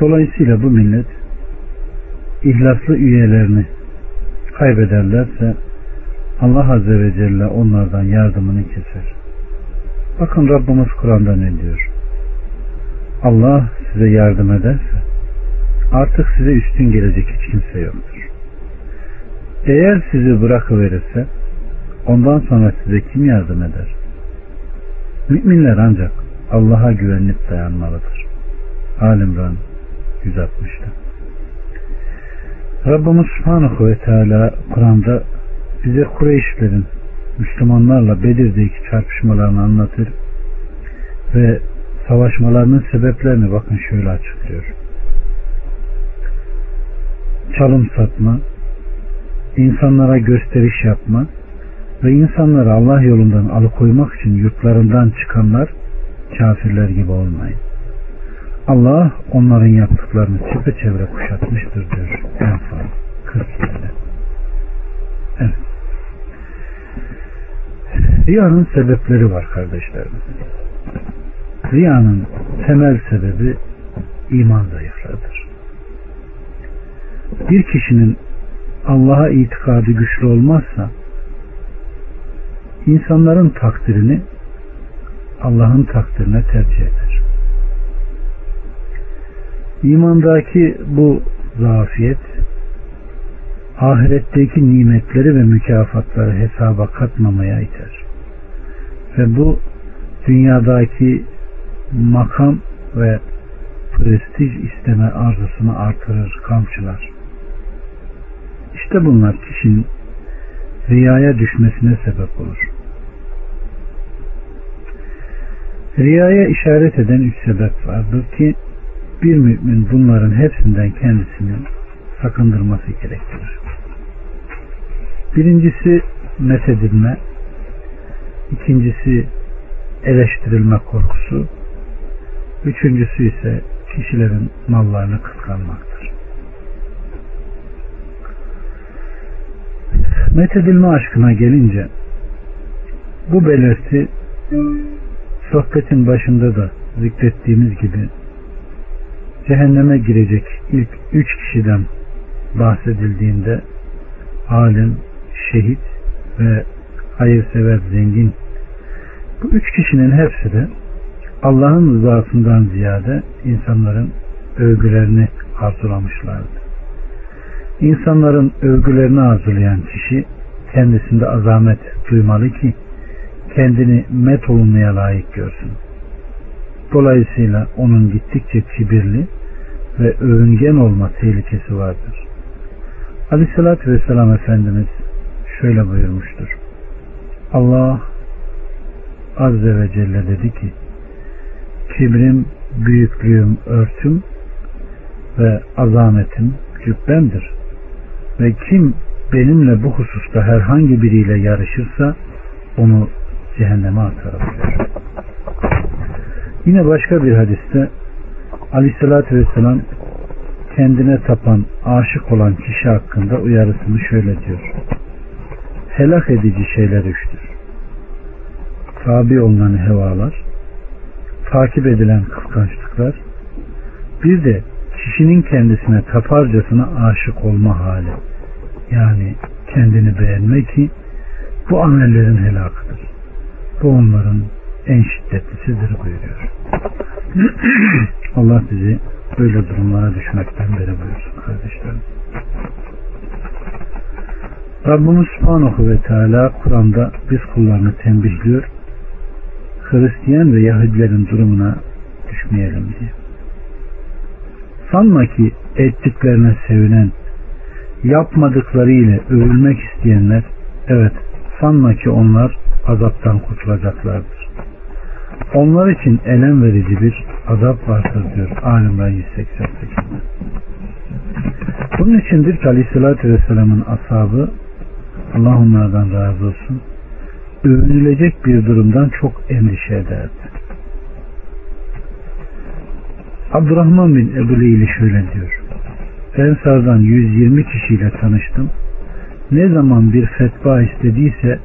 Dolayısıyla bu millet ihlaslı üyelerini kaybederlerse Allah Azze ve Celle onlardan yardımını keser. Bakın Rabbimiz Kur'an'da ne diyor? Allah size yardım ederse artık size üstün gelecek hiç kimse yoktur. Eğer sizi bırakıverirse ondan sonra size kim yardım eder? Müminler ancak Allah'a güvenip dayanmalıdır. Alimran 160'da. Rabbimiz Subhanahu ve Teala Kur'an'da bize Kureyşlerin Müslümanlarla Bedir'deki çarpışmalarını anlatır ve savaşmalarının sebeplerini bakın şöyle açıklıyor. Çalım satma, insanlara gösteriş yapma ve insanları Allah yolundan alıkoymak için yurtlarından çıkanlar kafirler gibi olmayın. Allah onların yaptıklarını çepeçevre kuşatmıştır diyor. En fazla 40 Evet. Riyanın sebepleri var kardeşlerim. Riyanın temel sebebi iman zayıflığıdır. Bir kişinin Allah'a itikadı güçlü olmazsa insanların takdirini Allah'ın takdirine tercih eder. İmandaki bu zafiyet ahiretteki nimetleri ve mükafatları hesaba katmamaya iter. Ve bu dünyadaki makam ve prestij isteme arzusunu artırır, kamçılar. İşte bunlar kişinin riyaya düşmesine sebep olur. Riyaya işaret eden üç sebep vardır ki bir mümin bunların hepsinden kendisini sakındırması gerektirir. Birincisi methedilme, ikincisi eleştirilme korkusu, üçüncüsü ise kişilerin mallarını kıskanmaktır. Methedilme aşkına gelince bu belirti sohbetin başında da zikrettiğimiz gibi cehenneme girecek ilk üç kişiden bahsedildiğinde alim, şehit ve hayırsever zengin bu üç kişinin hepsi de Allah'ın rızasından ziyade insanların övgülerini arzulamışlardı. İnsanların övgülerini arzulayan kişi kendisinde azamet duymalı ki kendini met olunmaya layık görsün. Dolayısıyla onun gittikçe kibirli ve övüngen olma tehlikesi vardır. Aleyhissalatü Vesselam Efendimiz şöyle buyurmuştur. Allah Azze ve Celle dedi ki kibrim, büyüklüğüm, örtüm ve azametim cübbemdir. Ve kim benimle bu hususta herhangi biriyle yarışırsa onu cehenneme atarım. Yine başka bir hadiste Aleyhisselatü Vesselam kendine tapan, aşık olan kişi hakkında uyarısını şöyle diyor. Helak edici şeyler üçtür. Tabi olunan hevalar, takip edilen kıskançlıklar, bir de kişinin kendisine taparcasına aşık olma hali. Yani kendini beğenme ki bu amellerin helakıdır. Bu onların en şiddetlisidir buyuruyor. Allah bizi böyle durumlara düşmekten beri buyursun kardeşlerim. Rabbimiz Subhanahu ve Teala Kur'an'da biz kullarını tembihliyor. Hristiyan ve Yahudilerin durumuna düşmeyelim diye. Sanma ki ettiklerine sevinen, yapmadıkları ile övülmek isteyenler, evet sanma ki onlar azaptan kurtulacaklardır. Onlar için elem verici bir azap vardır diyor Alimran 188'de. Bunun içindir ki Aleyhisselatü Vesselam'ın ashabı Allah onlardan razı olsun övünülecek bir durumdan çok endişe ederdi. Abdurrahman bin Ebu Leyli şöyle diyor. Ensardan 120 kişiyle tanıştım. Ne zaman bir fetva istediyse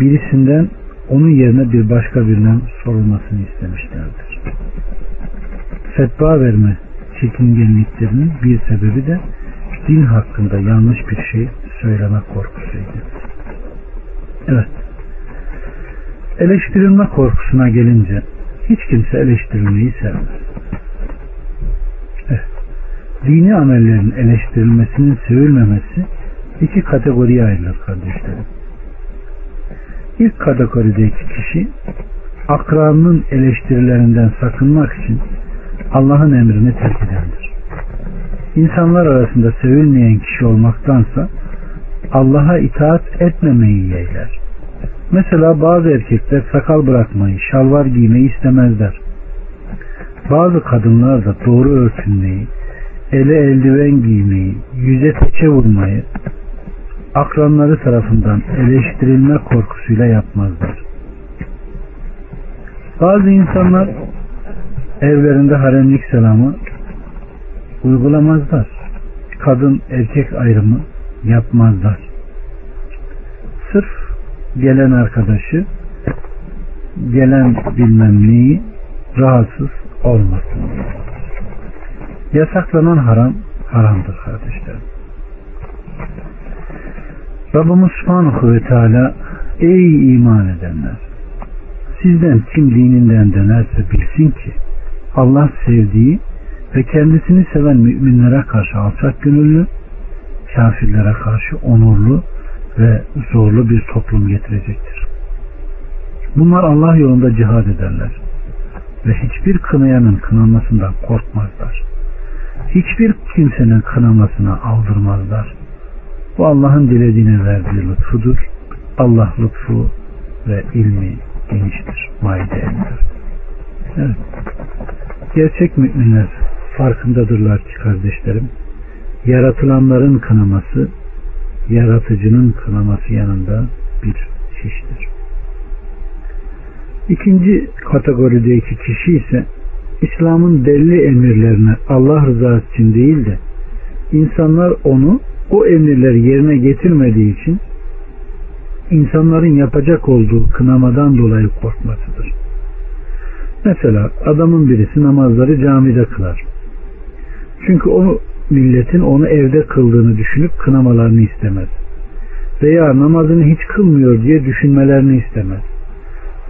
birisinden onun yerine bir başka birinin sorulmasını istemişlerdir. Fetva verme çekingenliklerinin bir sebebi de din hakkında yanlış bir şey söyleme korkusuydu. Evet. Eleştirilme korkusuna gelince hiç kimse eleştirilmeyi sevmez. Dini amellerin eleştirilmesinin sevilmemesi iki kategoriye ayrılır kardeşlerim. İlk kategorideki kişi akranının eleştirilerinden sakınmak için Allah'ın emrini terk edendir. İnsanlar arasında sevilmeyen kişi olmaktansa Allah'a itaat etmemeyi yeğler. Mesela bazı erkekler sakal bırakmayı, şalvar giymeyi istemezler. Bazı kadınlar da doğru örtünmeyi, ele eldiven giymeyi, yüze teçe vurmayı, akranları tarafından eleştirilme korkusuyla yapmazlar. Bazı insanlar evlerinde haremlik selamı uygulamazlar. Kadın erkek ayrımı yapmazlar. Sırf gelen arkadaşı gelen bilmem neyi rahatsız olmasın. Yasaklanan haram haramdır kardeşlerim. Rabbimiz Subhanahu ve Teala Ey iman edenler! Sizden kim dininden dönerse bilsin ki Allah sevdiği ve kendisini seven müminlere karşı alçak gönüllü, kafirlere karşı onurlu ve zorlu bir toplum getirecektir. Bunlar Allah yolunda cihad ederler ve hiçbir kınayanın kınanmasından korkmazlar. Hiçbir kimsenin kınamasına aldırmazlar bu Allah'ın dilediğine verdiği lütfudur. Allah lütfu ve ilmi geniştir. Maide 54. Evet. Gerçek müminler farkındadırlar ki kardeşlerim. Yaratılanların kınaması yaratıcının kınaması yanında bir şiştir. İkinci kategorideki kişi ise İslam'ın belli emirlerini Allah rızası için değil de insanlar onu o emirleri yerine getirmediği için insanların yapacak olduğu kınamadan dolayı korkmasıdır. Mesela adamın birisi namazları camide kılar. Çünkü o milletin onu evde kıldığını düşünüp kınamalarını istemez. Veya namazını hiç kılmıyor diye düşünmelerini istemez.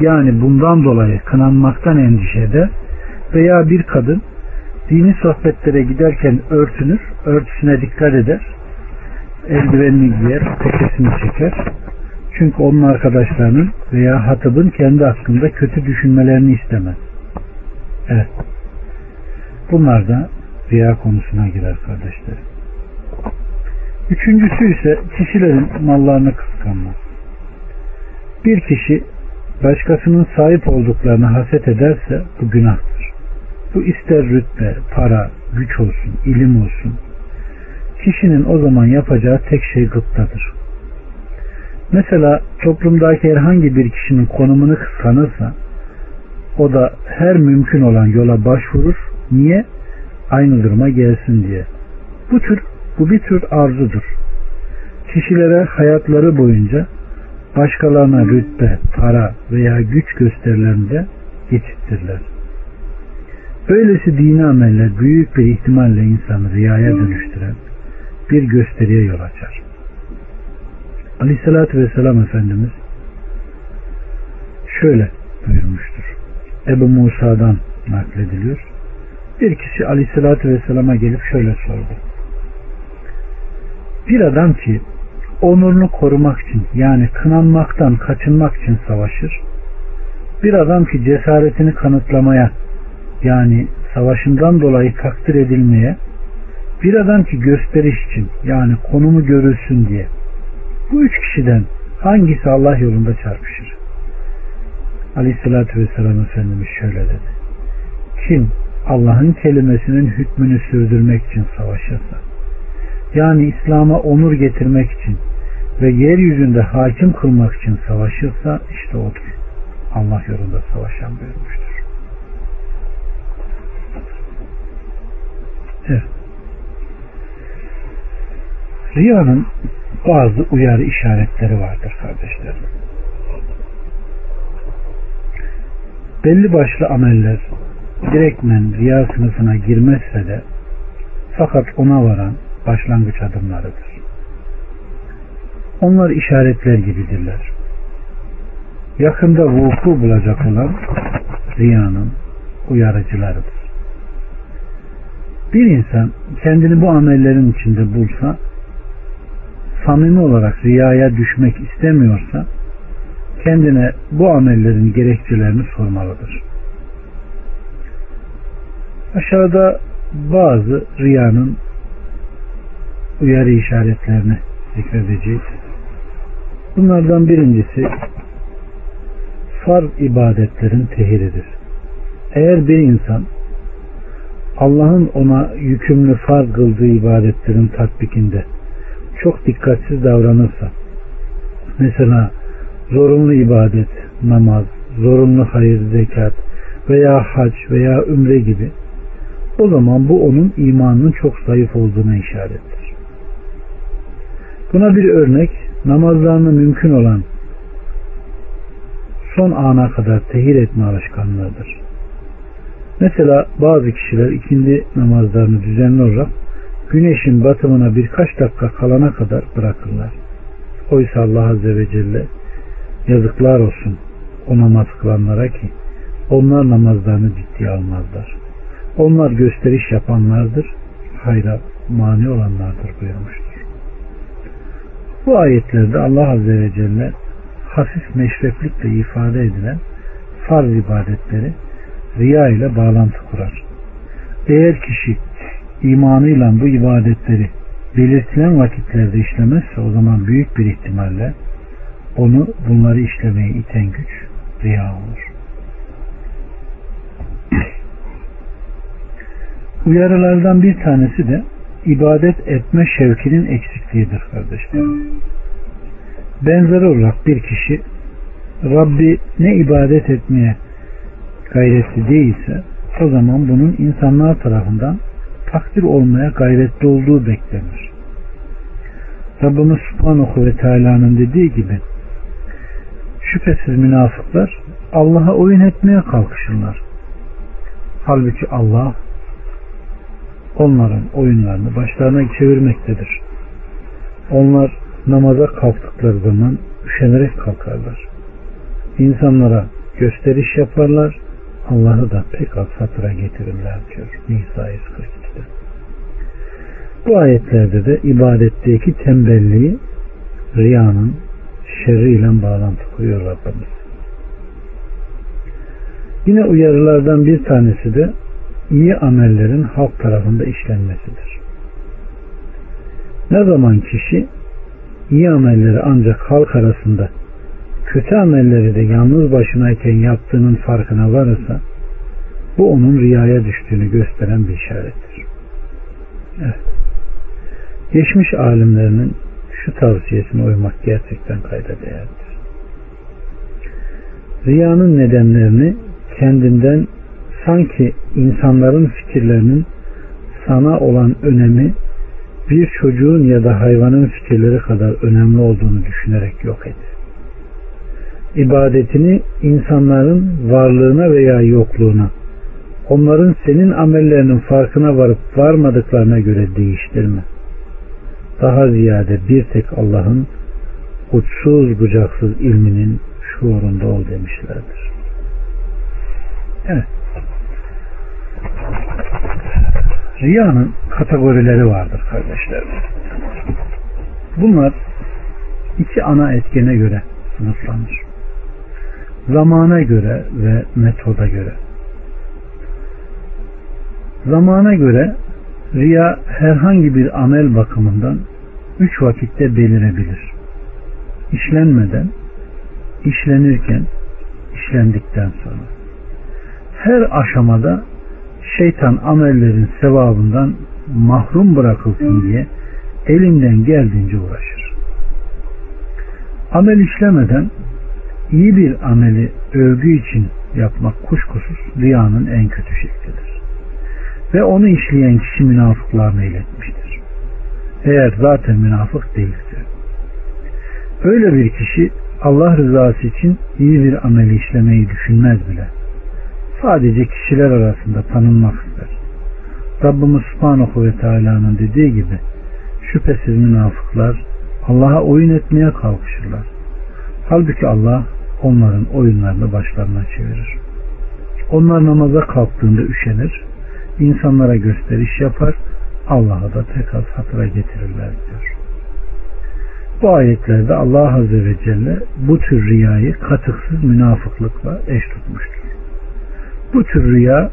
Yani bundan dolayı kınanmaktan endişe eder veya bir kadın dini sohbetlere giderken örtünür, örtüsüne dikkat eder eldivenini giyer, tekesini çeker. Çünkü onun arkadaşlarının veya hatıbın kendi hakkında kötü düşünmelerini istemez. Evet. Bunlar da riya konusuna girer kardeşler. Üçüncüsü ise kişilerin mallarını kıskanmak. Bir kişi başkasının sahip olduklarını haset ederse bu günahtır. Bu ister rütbe, para, güç olsun, ilim olsun, kişinin o zaman yapacağı tek şey gıptadır. Mesela toplumdaki herhangi bir kişinin konumunu kıskanırsa o da her mümkün olan yola başvurur. Niye? Aynı duruma gelsin diye. Bu tür bu bir tür arzudur. Kişilere hayatları boyunca başkalarına rütbe, para veya güç gösterilerinde geçittirler. Böylesi dini ameller büyük bir ihtimalle insanı riyaya dönüştüren bir gösteriye yol açar. Aleyhissalatü Vesselam Efendimiz şöyle buyurmuştur. Ebu Musa'dan naklediliyor. Bir kişi Aleyhissalatü Vesselam'a gelip şöyle sordu. Bir adam ki onurunu korumak için yani kınanmaktan kaçınmak için savaşır. Bir adam ki cesaretini kanıtlamaya yani savaşından dolayı takdir edilmeye bir adam ki gösteriş için yani konumu görülsün diye bu üç kişiden hangisi Allah yolunda çarpışır? Aleyhissalatü Vesselam Efendimiz şöyle dedi. Kim Allah'ın kelimesinin hükmünü sürdürmek için savaşırsa yani İslam'a onur getirmek için ve yeryüzünde hakim kılmak için savaşırsa işte odur. Allah yolunda savaşan buyurmuştur. Evet. Riyanın bazı uyarı işaretleri vardır kardeşlerim. Belli başlı ameller direktmen riya sınıfına girmezse de fakat ona varan başlangıç adımlarıdır. Onlar işaretler gibidirler. Yakında vuku bulacak olan riyanın uyarıcılarıdır. Bir insan kendini bu amellerin içinde bulsa samimi olarak riyaya düşmek istemiyorsa kendine bu amellerin gerekçelerini sormalıdır. Aşağıda bazı riyanın uyarı işaretlerini zikredeceğiz. Bunlardan birincisi farz ibadetlerin tehiridir. Eğer bir insan Allah'ın ona yükümlü farz kıldığı ibadetlerin tatbikinde çok dikkatsiz davranırsa mesela zorunlu ibadet, namaz, zorunlu hayır, zekat veya hac veya ümre gibi o zaman bu onun imanının çok zayıf olduğuna işarettir. Buna bir örnek namazlarını mümkün olan son ana kadar tehir etme alışkanlığıdır. Mesela bazı kişiler ikindi namazlarını düzenli olarak güneşin batımına birkaç dakika kalana kadar bırakırlar. Oysa Allah Azze ve Celle yazıklar olsun o namaz kılanlara ki onlar namazlarını ciddiye almazlar. Onlar gösteriş yapanlardır, hayra mani olanlardır buyurmuştur. Bu ayetlerde Allah Azze ve Celle hafif meşreplikle ifade edilen farz ibadetleri riya ile bağlantı kurar. Eğer kişi imanıyla bu ibadetleri belirtilen vakitlerde işlemezse o zaman büyük bir ihtimalle onu bunları işlemeye iten güç riya olur. Uyarılardan bir tanesi de ibadet etme şevkinin eksikliğidir kardeşlerim. Benzer olarak bir kişi Rabbi ne ibadet etmeye gayretli değilse o zaman bunun insanlar tarafından takdir olmaya gayretli olduğu beklenir. Rabbimiz Subhanahu ve Teala'nın dediği gibi şüphesiz münafıklar Allah'a oyun etmeye kalkışırlar. Halbuki Allah onların oyunlarını başlarına çevirmektedir. Onlar namaza kalktıkları zaman üşenerek kalkarlar. İnsanlara gösteriş yaparlar, Allah'ı da pek az hatıra getirirler diyor Nisa 142'de. Bu ayetlerde de ibadetteki tembelliği riyanın şerriyle bağlantı koyuyor Rabbimiz. Yine uyarılardan bir tanesi de iyi amellerin halk tarafında işlenmesidir. Ne zaman kişi iyi amelleri ancak halk arasında kötü amelleri de yalnız başınayken yaptığının farkına varırsa bu onun riyaya düştüğünü gösteren bir işarettir. Evet. Geçmiş alimlerinin şu tavsiyesine uymak gerçekten kayda değerdir. Riyanın nedenlerini kendinden sanki insanların fikirlerinin sana olan önemi bir çocuğun ya da hayvanın fikirleri kadar önemli olduğunu düşünerek yok et. İbadetini insanların varlığına veya yokluğuna, onların senin amellerinin farkına varıp varmadıklarına göre değiştirme. Daha ziyade bir tek Allah'ın uçsuz bucaksız ilminin şuurunda ol demişlerdir. Evet. Riyanın kategorileri vardır kardeşlerim. Bunlar iki ana etkene göre sınıflanır. Zamana göre ve metoda göre. Zamana göre riya herhangi bir amel bakımından üç vakitte belirebilir. İşlenmeden, işlenirken, işlendikten sonra. Her aşamada şeytan amellerin sevabından mahrum bırakılsın diye elinden geldiğince uğraşır. Amel işlemeden iyi bir ameli övgü için yapmak kuşkusuz riyanın en kötü şeklidir. Ve onu işleyen kişi münafıklığa meyletmiştir. Eğer zaten münafık değilse. Öyle bir kişi Allah rızası için iyi bir ameli işlemeyi düşünmez bile sadece kişiler arasında tanınmak ister. Rabbimiz Subhanahu ve Teala'nın dediği gibi şüphesiz münafıklar Allah'a oyun etmeye kalkışırlar. Halbuki Allah onların oyunlarını başlarına çevirir. Onlar namaza kalktığında üşenir, insanlara gösteriş yapar, Allah'a da pek az hatıra getirirler diyor. Bu ayetlerde Allah Azze ve Celle bu tür riyayı katıksız münafıklıkla eş tutmuştur. Bu tür rüya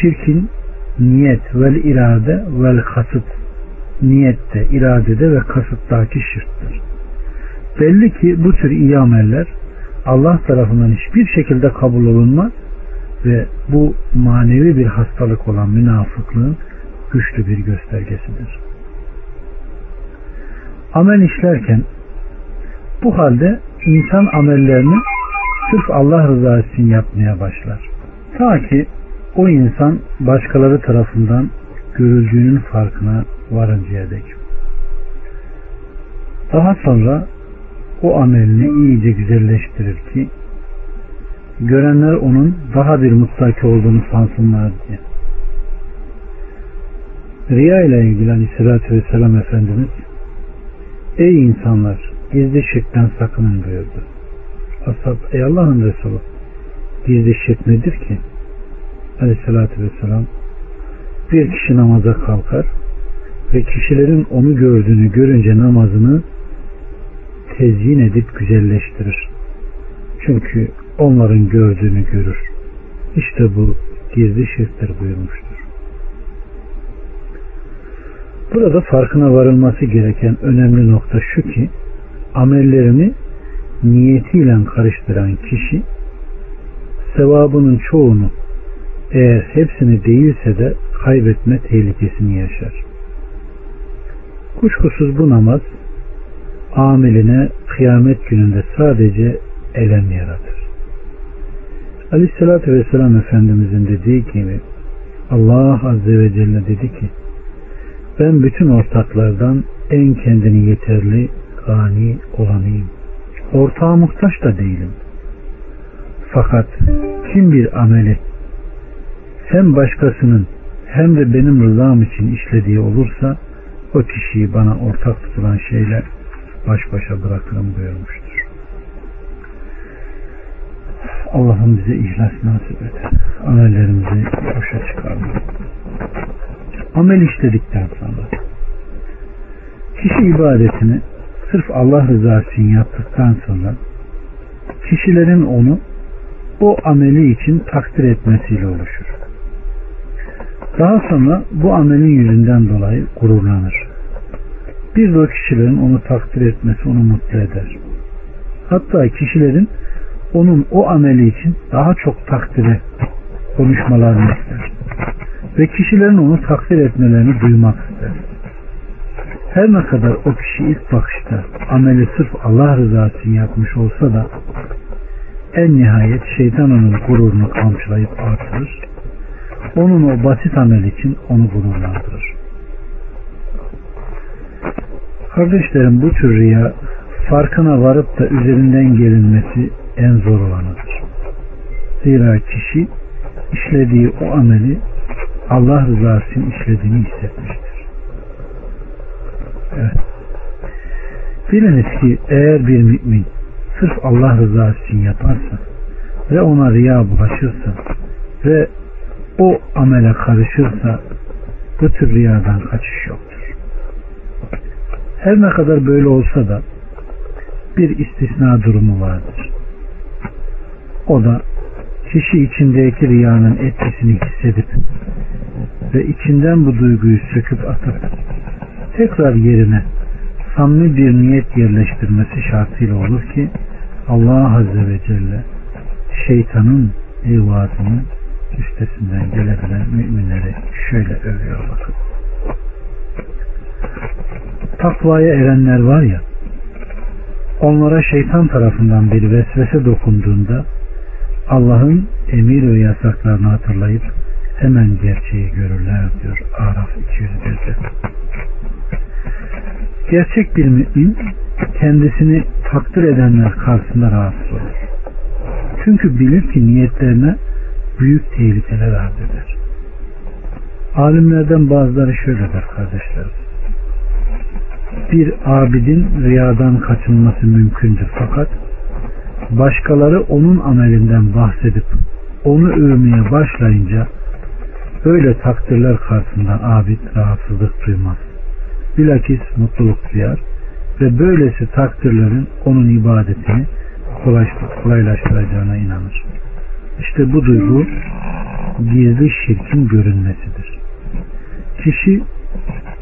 şirkin niyet vel irade vel kasıt niyette, iradede ve kasıttaki şirktir. Belli ki bu tür iyi ameller Allah tarafından hiçbir şekilde kabul olunmaz ve bu manevi bir hastalık olan münafıklığın güçlü bir göstergesidir. Amel işlerken bu halde insan amellerini sırf Allah rızası için yapmaya başlar. Ta ki o insan başkaları tarafından görüldüğünün farkına varıncaya dek. Daha sonra o amelini iyice güzelleştirir ki görenler onun daha bir mutlaki olduğunu sansınlar diye. Riya ile ilgili aleyhissalatü vesselam Efendimiz Ey insanlar gizli şirkten sakının buyurdu. Ashab ey Allah'ın Resulü gizli şirk nedir ki? Aleyhissalatü vesselam bir kişi namaza kalkar ve kişilerin onu gördüğünü görünce namazını tezyin edip güzelleştirir. Çünkü onların gördüğünü görür. İşte bu gizli şirktir buyurmuştur. Burada farkına varılması gereken önemli nokta şu ki amellerini niyetiyle karıştıran kişi sevabının çoğunu eğer hepsini değilse de kaybetme tehlikesini yaşar. Kuşkusuz bu namaz ameline kıyamet gününde sadece elem yaratır. Aleyhissalatü Vesselam Efendimizin dediği gibi Allah Azze ve Celle dedi ki ben bütün ortaklardan en kendini yeterli, gani olanıyım. Ortağa muhtaç da değilim. Fakat kim bir ameli hem başkasının hem de benim rızam için işlediği olursa o kişiyi bana ortak tutulan şeyler baş başa bırakırım buyurmuştur. Allah'ım bize ihlas nasip et. Amellerimizi boşa çıkarma. Amel işledikten sonra kişi ibadetini sırf Allah rızası için yaptıktan sonra kişilerin onu o ameli için takdir etmesiyle oluşur. Daha sonra bu amelin yüzünden dolayı gururlanır. Bir de o kişilerin onu takdir etmesi onu mutlu eder. Hatta kişilerin onun o ameli için daha çok takdire konuşmalarını ister. Ve kişilerin onu takdir etmelerini duymak ister. Her ne kadar o kişi ilk bakışta ameli sırf Allah rızası için yapmış olsa da en nihayet şeytan onun gururunu kamçılayıp artırır. Onun o basit amel için onu gururlandırır. Kardeşlerim bu tür riya farkına varıp da üzerinden gelinmesi en zor olanıdır. Zira kişi işlediği o ameli Allah rızası için işlediğini hissetmiştir. Evet. Biliniz ki eğer bir mümin sırf Allah rızası için yaparsa ve ona riya bulaşırsa ve o amele karışırsa bu tür riyadan kaçış yoktur. Her ne kadar böyle olsa da bir istisna durumu vardır. O da kişi içindeki riyanın etkisini hissedip ve içinden bu duyguyu söküp atıp tekrar yerine samimi bir niyet yerleştirmesi şartıyla olur ki Allah Azze ve Celle şeytanın evadını üstesinden gelebilen müminleri şöyle övüyor bakın. Takvaya erenler var ya onlara şeytan tarafından bir vesvese dokunduğunda Allah'ın emir ve yasaklarını hatırlayıp hemen gerçeği görürler diyor Araf 201'de. Gerçek bir mümin kendisini takdir edenler karşısında rahatsız olur. Çünkü bilir ki niyetlerine büyük tehlikeler arz eder. Alimlerden bazıları şöyle der kardeşlerim. Bir abidin riyadan kaçınması mümkündür fakat başkaları onun amelinden bahsedip onu övmeye başlayınca öyle takdirler karşısında abid rahatsızlık duymaz. Bilakis mutluluk duyar ve böylesi takdirlerin onun ibadetini kolaylaştıracağına inanır. İşte bu duygu gizli şirkin görünmesidir. Kişi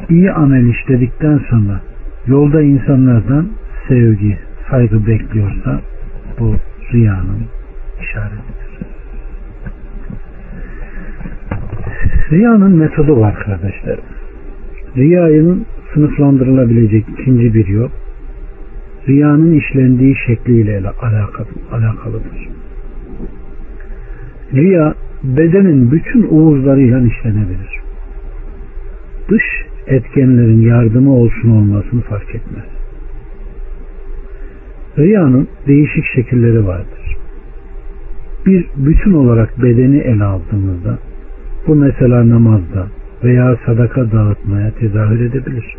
iyi amel işledikten sonra yolda insanlardan sevgi, saygı bekliyorsa bu riyanın işaretidir. Riyanın metodu var kardeşlerim. Riyanın sınıflandırılabilecek ikinci bir yol riyanın işlendiği şekliyle alakalıdır. Riya bedenin bütün uğuzlarıyla işlenebilir. Dış etkenlerin yardımı olsun olmasını fark etmez. Riyanın değişik şekilleri vardır. Bir bütün olarak bedeni ele aldığımızda bu mesela namazda veya sadaka dağıtmaya tezahür edebilir.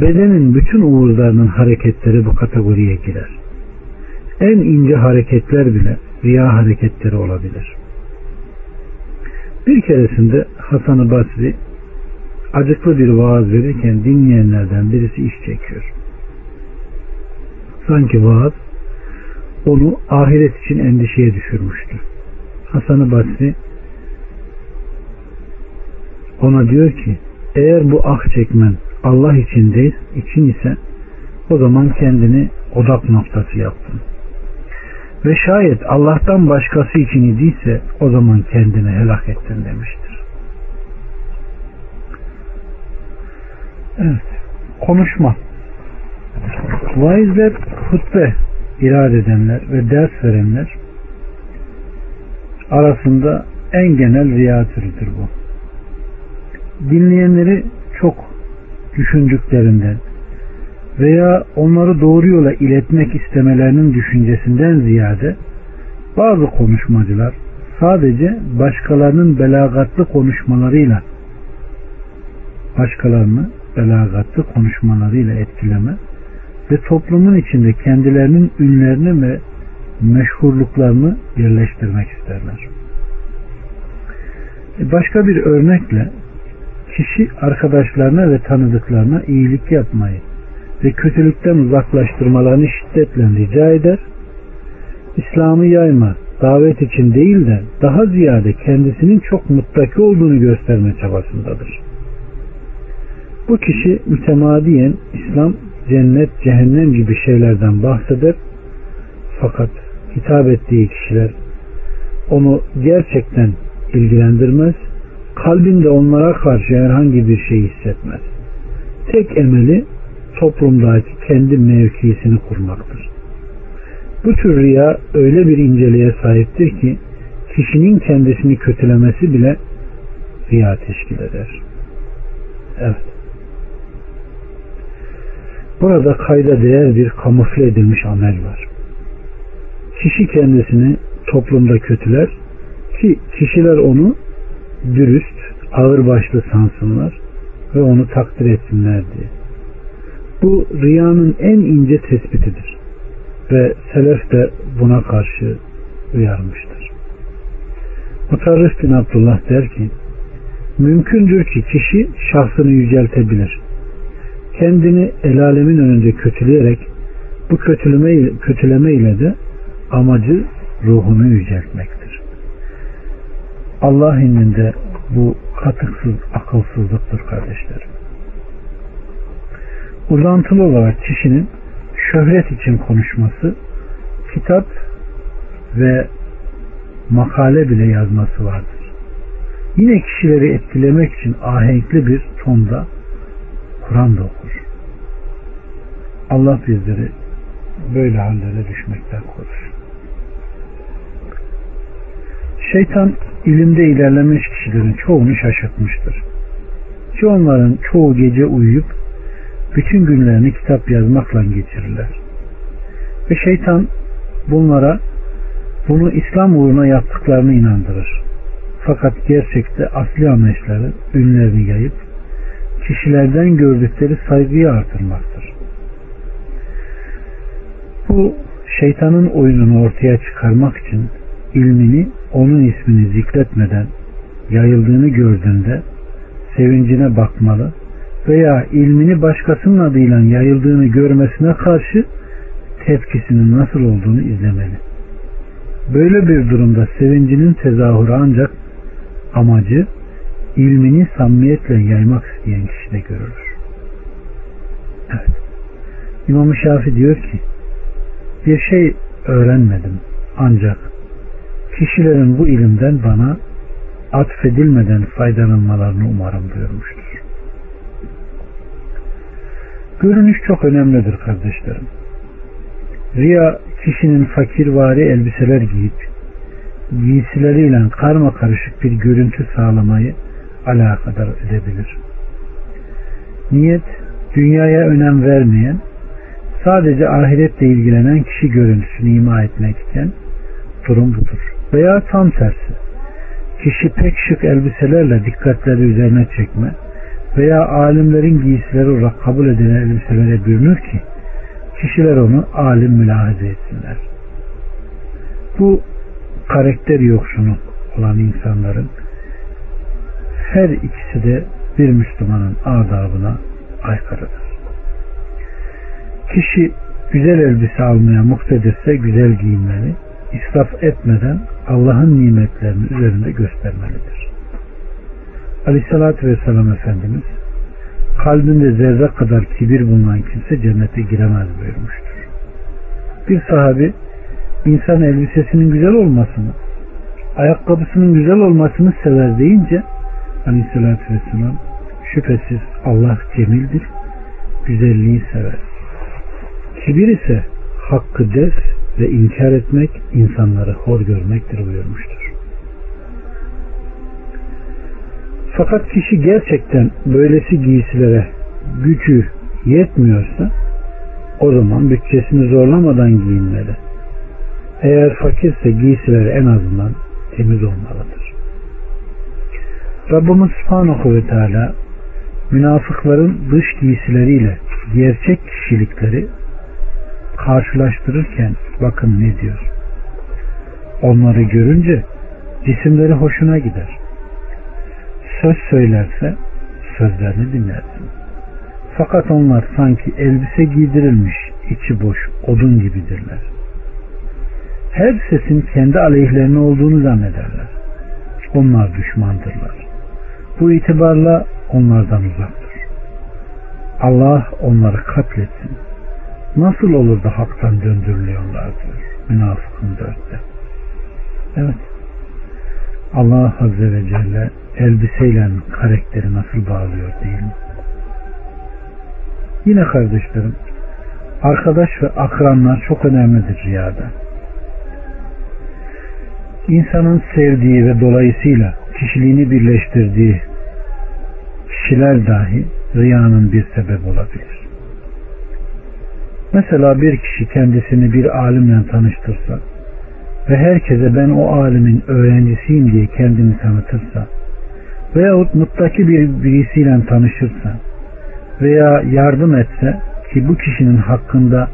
Bedenin bütün uğurlarının hareketleri bu kategoriye girer. En ince hareketler bile riya hareketleri olabilir. Bir keresinde Hasan-ı Basri acıklı bir vaaz verirken dinleyenlerden birisi iş çekiyor. Sanki vaaz onu ahiret için endişeye düşürmüştü. Hasan-ı Basri ona diyor ki eğer bu ah çekmen Allah için değil, için ise o zaman kendini odak noktası yaptın. Ve şayet Allah'tan başkası için idiyse o zaman kendini helak ettin demiştir. Evet. Konuşma. Vaizler hutbe irade edenler ve ders verenler arasında en genel riya türüdür bu. Dinleyenleri çok düşündüklerinden veya onları doğru yola iletmek istemelerinin düşüncesinden ziyade bazı konuşmacılar sadece başkalarının belagatlı konuşmalarıyla başkalarını belagatlı konuşmalarıyla etkileme ve toplumun içinde kendilerinin ünlerini ve meşhurluklarını yerleştirmek isterler. E, başka bir örnekle kişi arkadaşlarına ve tanıdıklarına iyilik yapmayı ve kötülükten uzaklaştırmalarını şiddetle rica eder. İslam'ı yayma, davet için değil de daha ziyade kendisinin çok muttaki olduğunu gösterme çabasındadır. Bu kişi mütemadiyen İslam, cennet, cehennem gibi şeylerden bahseder. Fakat hitap ettiği kişiler onu gerçekten ilgilendirmez kalbinde onlara karşı herhangi bir şey hissetmez. tek emeli toplumdaki kendi mevkisini kurmaktır. Bu tür riya öyle bir inceliğe sahiptir ki kişinin kendisini kötülemesi bile riya teşkil eder. Evet. Burada kayda değer bir kamufle edilmiş amel var. Kişi kendisini toplumda kötüler ki kişiler onu dürüst, ağırbaşlı sansınlar ve onu takdir etsinler diye. Bu riyanın en ince tespitidir ve selef de buna karşı uyarmıştır. Mutarrif bin Abdullah der ki mümkündür ki kişi şahsını yüceltebilir. Kendini el alemin önünde kötüleyerek bu kötüleme, kötüleme ile de amacı ruhunu yüceltmektir. Allah indinde bu katıksız akılsızlıktır kardeşlerim. Uzantılı olarak kişinin şöhret için konuşması, kitap ve makale bile yazması vardır. Yine kişileri etkilemek için ahenkli bir tonda Kur'an da okur. Allah bizleri böyle hallere düşmekten korur. Şeytan ilimde ilerlemiş kişilerin çoğunu şaşırtmıştır. Ki onların çoğu gece uyuyup bütün günlerini kitap yazmakla geçirirler. Ve şeytan bunlara bunu İslam uğruna yaptıklarını inandırır. Fakat gerçekte asli amaçları ünlerini yayıp kişilerden gördükleri saygıyı artırmaktır. Bu şeytanın oyununu ortaya çıkarmak için ilmini onun ismini zikretmeden yayıldığını gördüğünde sevincine bakmalı veya ilmini başkasının adıyla yayıldığını görmesine karşı tepkisinin nasıl olduğunu izlemeli. Böyle bir durumda sevincinin tezahürü ancak amacı ilmini samimiyetle yaymak isteyen kişide görülür. Evet. İmam-ı Şafi diyor ki bir şey öğrenmedim ancak kişilerin bu ilimden bana atfedilmeden faydalanmalarını umarım buyurmuştur. Görünüş çok önemlidir kardeşlerim. Riya kişinin fakirvari elbiseler giyip giysileriyle karma karışık bir görüntü sağlamayı alakadar edebilir. Niyet dünyaya önem vermeyen sadece ahiretle ilgilenen kişi görüntüsünü ima etmekten durum budur. Veya tam tersi kişi pek şık elbiselerle dikkatleri üzerine çekme veya alimlerin giysileri olarak kabul edilen elbiselere bürünür ki kişiler onu alim mülahaze etsinler. Bu karakter yoksunu olan insanların her ikisi de bir Müslümanın adabına aykırıdır. Kişi güzel elbise almaya muktedirse güzel giyinmeli, israf etmeden Allah'ın nimetlerini üzerinde göstermelidir. Aleyhissalatü Vesselam Efendimiz kalbinde zerre kadar kibir bulunan kimse cennete giremez buyurmuştur. Bir sahabi insan elbisesinin güzel olmasını, ayakkabısının güzel olmasını sever deyince Aleyhisselatü Vesselam şüphesiz Allah cemildir, güzelliği sever. Kibir ise hakkı def ve inkar etmek, insanları hor görmektir buyurmuştur. Fakat kişi gerçekten böylesi giysilere gücü yetmiyorsa o zaman bütçesini zorlamadan giyinmeli. Eğer fakirse giysileri en azından temiz olmalıdır. Rabbimiz Subhanahu ve Teala münafıkların dış giysileriyle gerçek kişilikleri karşılaştırırken bakın ne diyor. Onları görünce cisimleri hoşuna gider. Söz söylerse sözlerini dinlersin. Fakat onlar sanki elbise giydirilmiş, içi boş, odun gibidirler. Her sesin kendi aleyhlerine olduğunu zannederler. Onlar düşmandırlar. Bu itibarla onlardan uzaktır. Allah onları katletsin nasıl olur da haktan döndürülüyorlar diyor. Münafıkın dörtte. Evet. Allah Azze ve Celle elbiseyle karakteri nasıl bağlıyor değil mi? Yine kardeşlerim, arkadaş ve akranlar çok önemlidir rüyada. İnsanın sevdiği ve dolayısıyla kişiliğini birleştirdiği kişiler dahi riyanın bir sebep olabilir. Mesela bir kişi kendisini bir alimle tanıştırsa ve herkese ben o alimin öğrencisiyim diye kendini tanıtırsa veyahut muttaki bir birisiyle tanışırsa veya yardım etse ki bu kişinin hakkında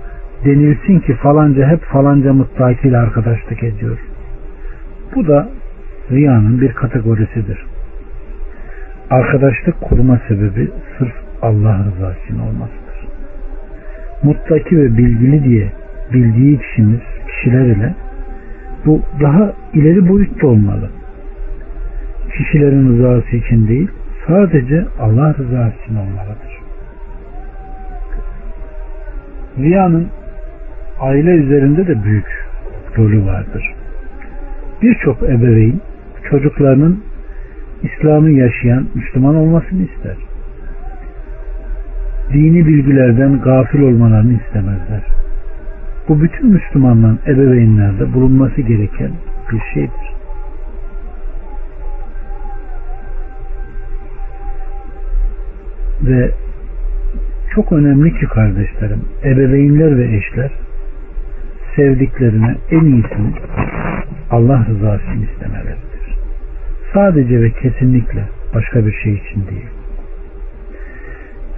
denilsin ki falanca hep falanca muttakiyle arkadaşlık ediyor. Bu da riyanın bir kategorisidir. Arkadaşlık kurma sebebi sırf Allah rızası için olmasıdır. Muttaki ve bilgili diye bildiği kişimiz, kişiler ile bu daha ileri boyutta olmalı. Kişilerin rızası için değil, sadece Allah rızası için olmalıdır. Riyanın aile üzerinde de büyük rolü vardır. Birçok ebeveyn çocuklarının İslam'ı yaşayan Müslüman olmasını ister. Dini bilgilerden gafil olmalarını istemezler. Bu bütün Müslümanların ebeveynlerde bulunması gereken bir şeydir. Ve çok önemli ki kardeşlerim, ebeveynler ve eşler sevdiklerine en iyisini Allah rızası için istemeleridir. Sadece ve kesinlikle başka bir şey için değil.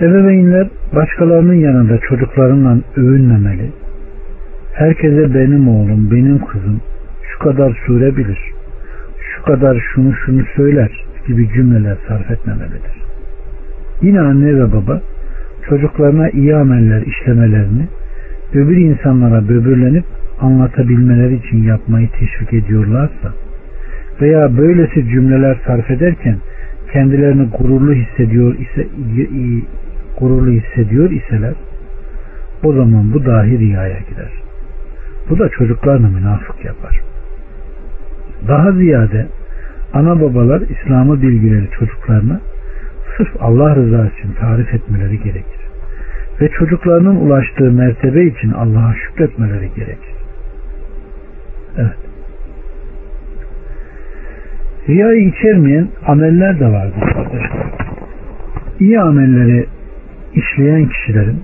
Ebeveynler başkalarının yanında çocuklarından övünmemeli. Herkese benim oğlum, benim kızım şu kadar sure bilir, şu kadar şunu şunu söyler gibi cümleler sarf etmemelidir. Yine anne ve baba çocuklarına iyi ameller işlemelerini öbür insanlara böbürlenip anlatabilmeleri için yapmayı teşvik ediyorlarsa veya böylesi cümleler sarf ederken kendilerini gururlu hissediyor ise gururlu hissediyor iseler o zaman bu dahi riyaya girer. Bu da çocuklarını münafık yapar. Daha ziyade ana babalar İslam'ı bilgileri çocuklarına sırf Allah rızası için tarif etmeleri gerekir. Ve çocuklarının ulaştığı mertebe için Allah'a şükretmeleri gerekir. Evet. Riyayı içermeyen ameller de vardır kardeşler. İyi amelleri işleyen kişilerin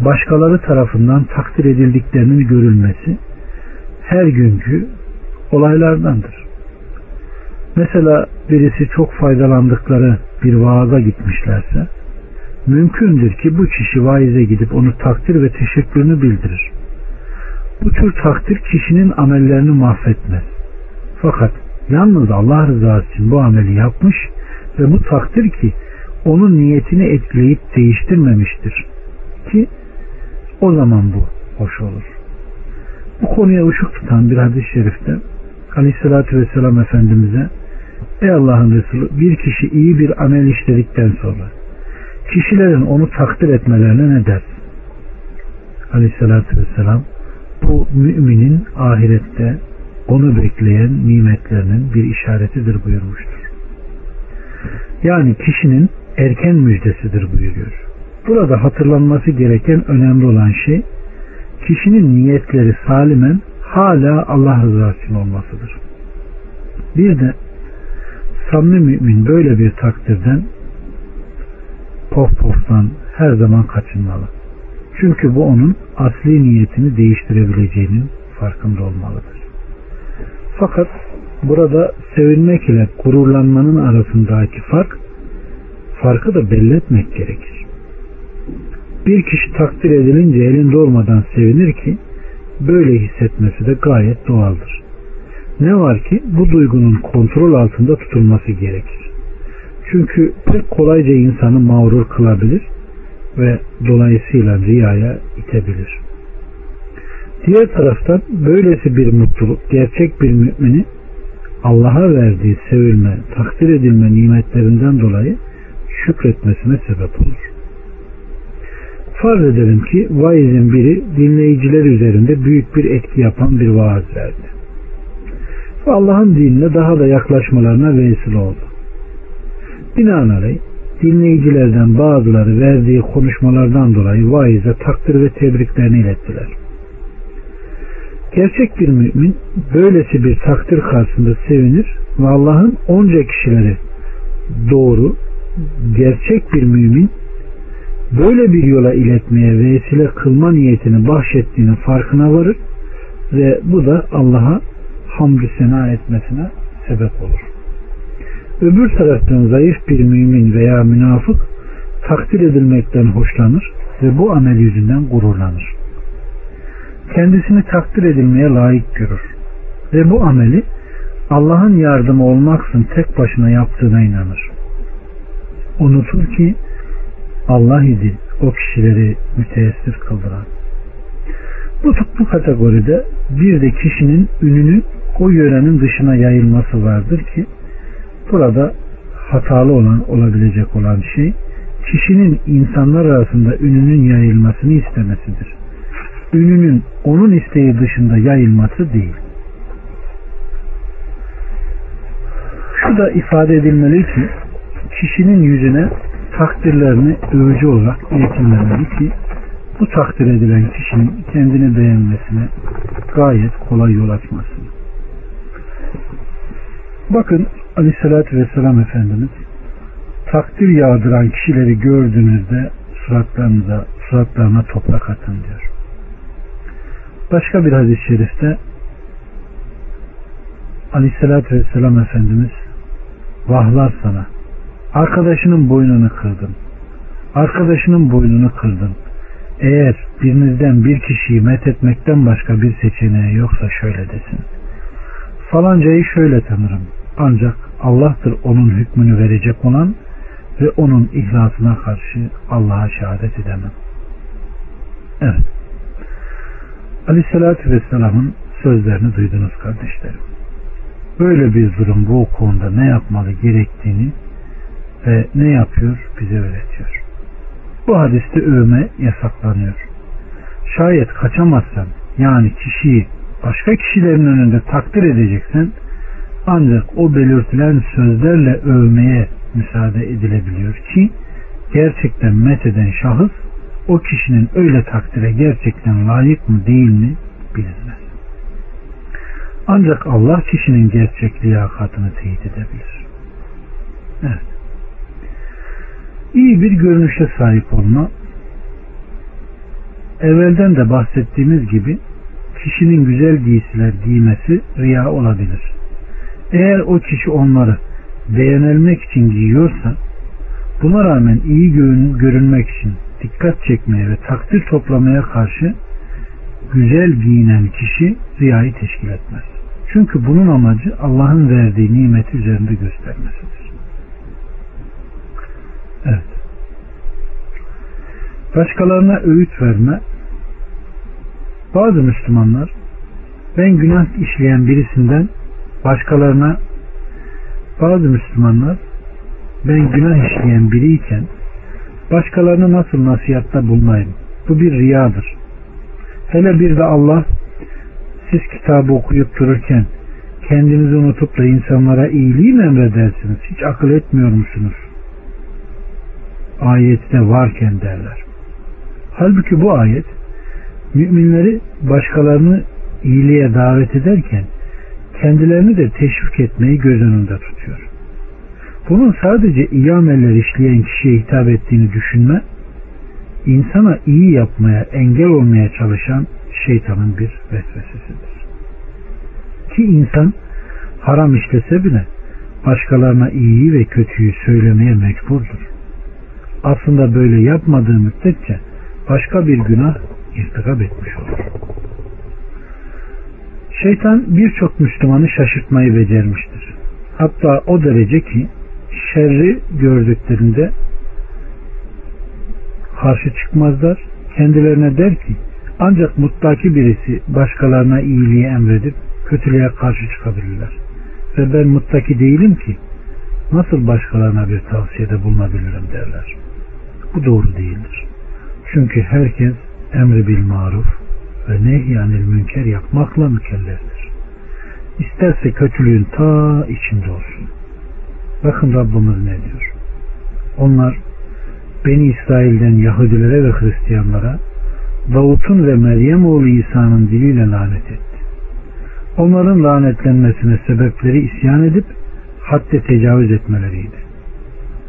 başkaları tarafından takdir edildiklerinin görülmesi her günkü olaylardandır. Mesela birisi çok faydalandıkları bir vaaza gitmişlerse mümkündür ki bu kişi vaize gidip onu takdir ve teşekkürünü bildirir. Bu tür takdir kişinin amellerini mahvetmez. Fakat yalnız Allah rızası için bu ameli yapmış ve bu takdir ki onun niyetini etkileyip değiştirmemiştir. Ki o zaman bu hoş olur. Bu konuya ışık tutan bir hadis-i şerifte Aleyhisselatü Vesselam Efendimiz'e Ey Allah'ın Resulü bir kişi iyi bir amel işledikten sonra kişilerin onu takdir etmelerine ne der? Aleyhisselatü Vesselam bu müminin ahirette onu bekleyen nimetlerinin bir işaretidir buyurmuştur. Yani kişinin erken müjdesidir buyuruyor. Burada hatırlanması gereken önemli olan şey kişinin niyetleri salimen hala Allah rızası için olmasıdır. Bir de samimi mümin böyle bir takdirden pof poftan her zaman kaçınmalı. Çünkü bu onun asli niyetini değiştirebileceğinin farkında olmalıdır. Fakat burada sevinmek ile gururlanmanın arasındaki fark farkı da belli etmek gerekir. Bir kişi takdir edilince elinde olmadan sevinir ki böyle hissetmesi de gayet doğaldır. Ne var ki bu duygunun kontrol altında tutulması gerekir. Çünkü pek kolayca insanı mağrur kılabilir ve dolayısıyla riyaya itebilir. Diğer taraftan böylesi bir mutluluk gerçek bir mümini Allah'a verdiği sevilme, takdir edilme nimetlerinden dolayı şükretmesine sebep olur. Farz edelim ki vaizin biri dinleyiciler üzerinde büyük bir etki yapan bir vaaz verdi. Allah'ın dinine daha da yaklaşmalarına vesile oldu. Binaenaleyh dinleyicilerden bazıları verdiği konuşmalardan dolayı vaize takdir ve tebriklerini ilettiler. Gerçek bir mümin böylesi bir takdir karşısında sevinir ve Allah'ın onca kişileri doğru, gerçek bir mümin böyle bir yola iletmeye vesile kılma niyetini bahşettiğinin farkına varır ve bu da Allah'a hamdü sena etmesine sebep olur. Öbür taraftan zayıf bir mümin veya münafık takdir edilmekten hoşlanır ve bu amel yüzünden gururlanır. Kendisini takdir edilmeye layık görür ve bu ameli Allah'ın yardımı olmaksın tek başına yaptığına inanır. Unutur ki Allah idi o kişileri müteessir kıldıran. Bu, bu kategoride bir de kişinin ününü o yörenin dışına yayılması vardır ki burada hatalı olan olabilecek olan şey kişinin insanlar arasında ününün yayılmasını istemesidir. Ününün onun isteği dışında yayılması değil. Şu da ifade edilmeli ki kişinin yüzüne takdirlerini övücü olarak iletilmemeli ki bu takdir edilen kişinin kendini beğenmesine gayet kolay yol açmasın. Bakın Aleyhisselatü Vesselam Efendimiz takdir yağdıran kişileri gördüğünüzde suratlarınıza, suratlarına toprak atın diyor. Başka bir hadis-i şerifte Aleyhisselatü Vesselam Efendimiz vahlar sana arkadaşının boynunu kırdın arkadaşının boynunu kırdın eğer birinizden bir kişiyi met etmekten başka bir seçeneği yoksa şöyle desin falancayı şöyle tanırım ancak Allah'tır onun hükmünü verecek olan ve onun ihlasına karşı Allah'a şehadet edemem. Evet. Aleyhissalatü Vesselam'ın sözlerini duydunuz kardeşlerim. Böyle bir durum bu konuda ne yapmalı gerektiğini ve ne yapıyor bize öğretiyor. Bu hadiste övme yasaklanıyor. Şayet kaçamazsan yani kişiyi başka kişilerin önünde takdir edeceksen ancak o belirtilen sözlerle övmeye müsaade edilebiliyor ki gerçekten metheden şahıs o kişinin öyle takdire gerçekten layık mı değil mi bilinmez. Ancak Allah kişinin gerçek liyakatını teyit edebilir. Evet. İyi bir görünüşe sahip olma evvelden de bahsettiğimiz gibi kişinin güzel giysiler giymesi riya olabilir. Eğer o kişi onları beğenilmek için giyiyorsa buna rağmen iyi görünmek için dikkat çekmeye ve takdir toplamaya karşı güzel giyinen kişi riyayı teşkil etmez. Çünkü bunun amacı Allah'ın verdiği nimeti üzerinde göstermesidir. Evet. Başkalarına öğüt verme bazı Müslümanlar ben günah işleyen birisinden başkalarına bazı Müslümanlar ben günah işleyen biriyken başkalarına nasıl nasihatta bulunayım? Bu bir riyadır. Hele bir de Allah siz kitabı okuyup dururken kendinizi unutup da insanlara iyiliği mi emredersiniz? Hiç akıl etmiyor musunuz? Ayette varken derler. Halbuki bu ayet müminleri başkalarını iyiliğe davet ederken kendilerini de teşvik etmeyi göz önünde tutuyor. Bunun sadece iyi ameller işleyen kişiye hitap ettiğini düşünme, insana iyi yapmaya, engel olmaya çalışan şeytanın bir vesvesesidir. Ki insan haram işlese bile başkalarına iyiyi ve kötüyü söylemeye mecburdur. Aslında böyle yapmadığı müddetçe başka bir günah irtikap etmiş olur. Şeytan birçok Müslümanı şaşırtmayı becermiştir. Hatta o derece ki şerri gördüklerinde karşı çıkmazlar. Kendilerine der ki ancak mutlaki birisi başkalarına iyiliği emredip kötülüğe karşı çıkabilirler. Ve ben muttaki değilim ki nasıl başkalarına bir tavsiyede bulunabilirim derler. Bu doğru değildir. Çünkü herkes emri bil maruf ve nehyanil münker yapmakla mükelleftir. İsterse kötülüğün ta içinde olsun. Bakın Rabbimiz ne diyor? Onlar Beni İsrail'den Yahudilere ve Hristiyanlara Davut'un ve Meryem oğlu İsa'nın diliyle lanet etti. Onların lanetlenmesine sebepleri isyan edip hadde tecavüz etmeleriydi.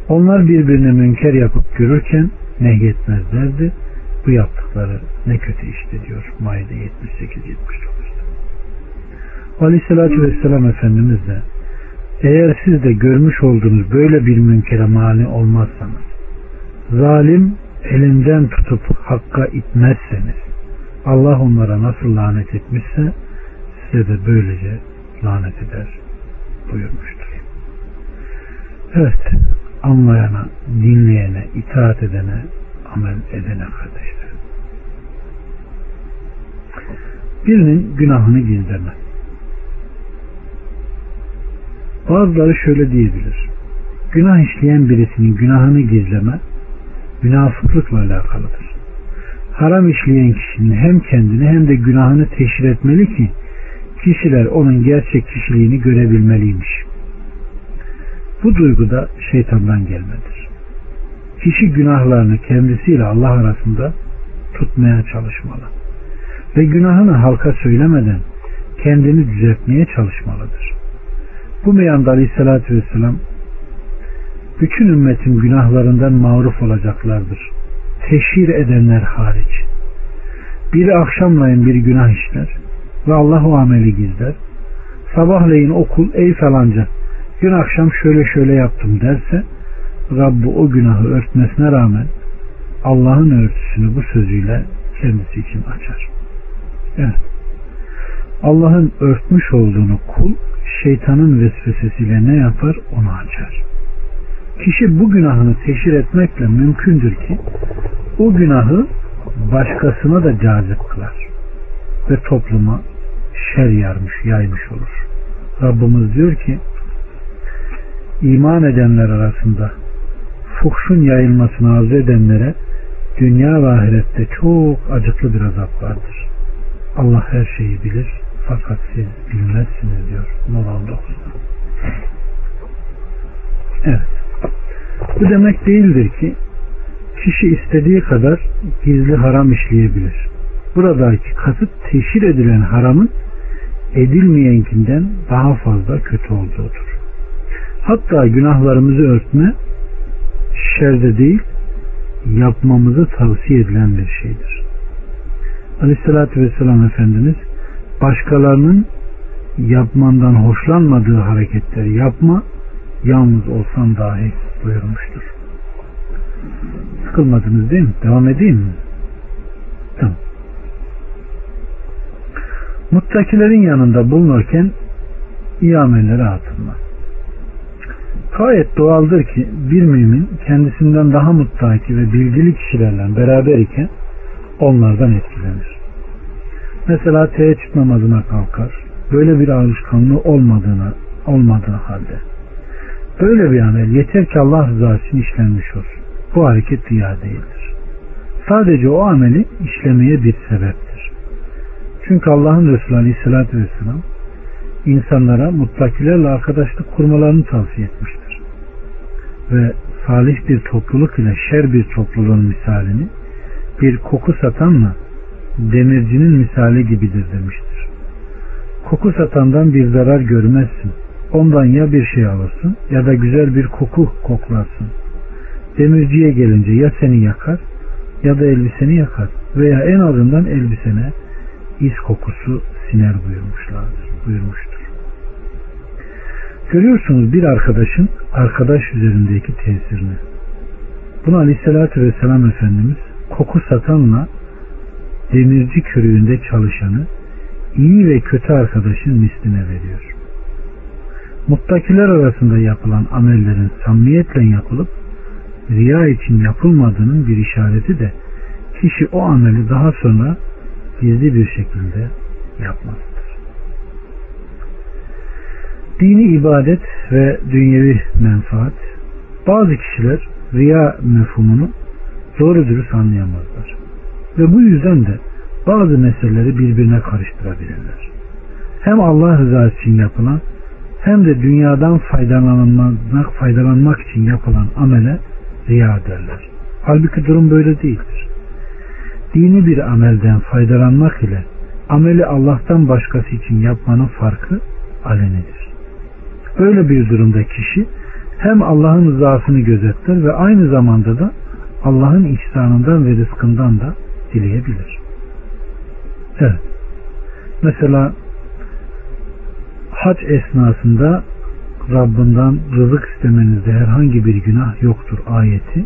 Onlar birbirine münker yapıp görürken nehyetmezlerdi. Bu yaptıkları ne kötü işte diyor Maide 78-79'da. Aleyhissalatü Vesselam Efendimiz de eğer siz de görmüş olduğunuz böyle bir münkere mani olmazsanız zalim elinden tutup hakka itmezseniz Allah onlara nasıl lanet etmişse size de böylece lanet eder buyurmuştur. Evet, anlayana, dinleyene, itaat edene, amel edene kardeşler. Birinin günahını gizleme. Bazıları şöyle diyebilir. Günah işleyen birisinin günahını gizleme münafıklıkla alakalıdır. Haram işleyen kişinin hem kendini hem de günahını teşhir etmeli ki kişiler onun gerçek kişiliğini görebilmeliymiş. Bu duygu da şeytandan gelmedir. Kişi günahlarını kendisiyle Allah arasında tutmaya çalışmalı. Ve günahını halka söylemeden kendini düzeltmeye çalışmalıdır. Bu meyanda aleyhissalatü vesselam bütün ümmetin günahlarından mağruf olacaklardır. Teşhir edenler hariç. Biri akşamlayın bir günah işler ve Allah o ameli gizler. Sabahleyin okul ey falanca dün akşam şöyle şöyle yaptım derse Rabbi o günahı örtmesine rağmen Allah'ın örtüsünü bu sözüyle kendisi için açar. Evet. Allah'ın örtmüş olduğunu kul şeytanın vesvesesiyle ne yapar onu açar. Kişi bu günahını teşhir etmekle mümkündür ki o günahı başkasına da cazip kılar ve topluma şer yarmış, yaymış olur. Rabbimiz diyor ki iman edenler arasında fuhşun yayılmasını arzu edenlere dünya ve ahirette çok acıklı bir azap vardır. Allah her şeyi bilir fakat siz bilmezsiniz diyor Nur 19'da. Evet. Bu demek değildir ki kişi istediği kadar gizli haram işleyebilir. Buradaki kasıt teşhir edilen haramın edilmeyenkinden daha fazla kötü olduğudur. Hatta günahlarımızı örtme şerde değil yapmamızı tavsiye edilen bir şeydir. Aleyhissalatü Vesselam Efendimiz başkalarının yapmandan hoşlanmadığı hareketleri yapma yalnız olsan dahi buyurmuştur. Sıkılmadınız değil mi? Devam edeyim mi? Tamam. Muttakilerin yanında bulunurken iyi amellere atılma. Gayet doğaldır ki bir mümin kendisinden daha muttaki ve bilgili kişilerle beraber iken onlardan etkilenir. Mesela teheccüd namazına kalkar. Böyle bir alışkanlığı olmadığını olmadığı halde Böyle bir amel yeter ki Allah rızası için işlenmiş olsun. Bu hareket riya değildir. Sadece o ameli işlemeye bir sebeptir. Çünkü Allah'ın Resulü Aleyhisselatü Vesselam insanlara mutlakilerle arkadaşlık kurmalarını tavsiye etmiştir. Ve salih bir topluluk ile şer bir topluluğun misalini bir koku satanla demircinin misali gibidir demiştir. Koku satandan bir zarar görmezsin. Ondan ya bir şey alırsın ya da güzel bir koku koklarsın. Demirciye gelince ya seni yakar ya da elbiseni yakar veya en azından elbisene iz kokusu siner buyurmuşlardır, buyurmuştur. Görüyorsunuz bir arkadaşın arkadaş üzerindeki tesirini. Bunu Aleyhisselatü Vesselam Efendimiz koku satanla demirci körüğünde çalışanı iyi ve kötü arkadaşın misline veriyor muttakiler arasında yapılan amellerin samimiyetle yapılıp riya için yapılmadığının bir işareti de kişi o ameli daha sonra gizli bir şekilde yapmasıdır. Dini ibadet ve dünyevi menfaat bazı kişiler riya mefhumunu doğru dürüst anlayamazlar. Ve bu yüzden de bazı meseleleri birbirine karıştırabilirler. Hem Allah rızası için yapılan hem de dünyadan faydalanmak, faydalanmak için yapılan amele riya derler. Halbuki durum böyle değildir. Dini bir amelden faydalanmak ile ameli Allah'tan başkası için yapmanın farkı alenidir. Öyle bir durumda kişi hem Allah'ın rızasını gözetler ve aynı zamanda da Allah'ın ihsanından ve rızkından da dileyebilir. Evet. Mesela hac esnasında Rabbinden rızık istemenizde herhangi bir günah yoktur ayeti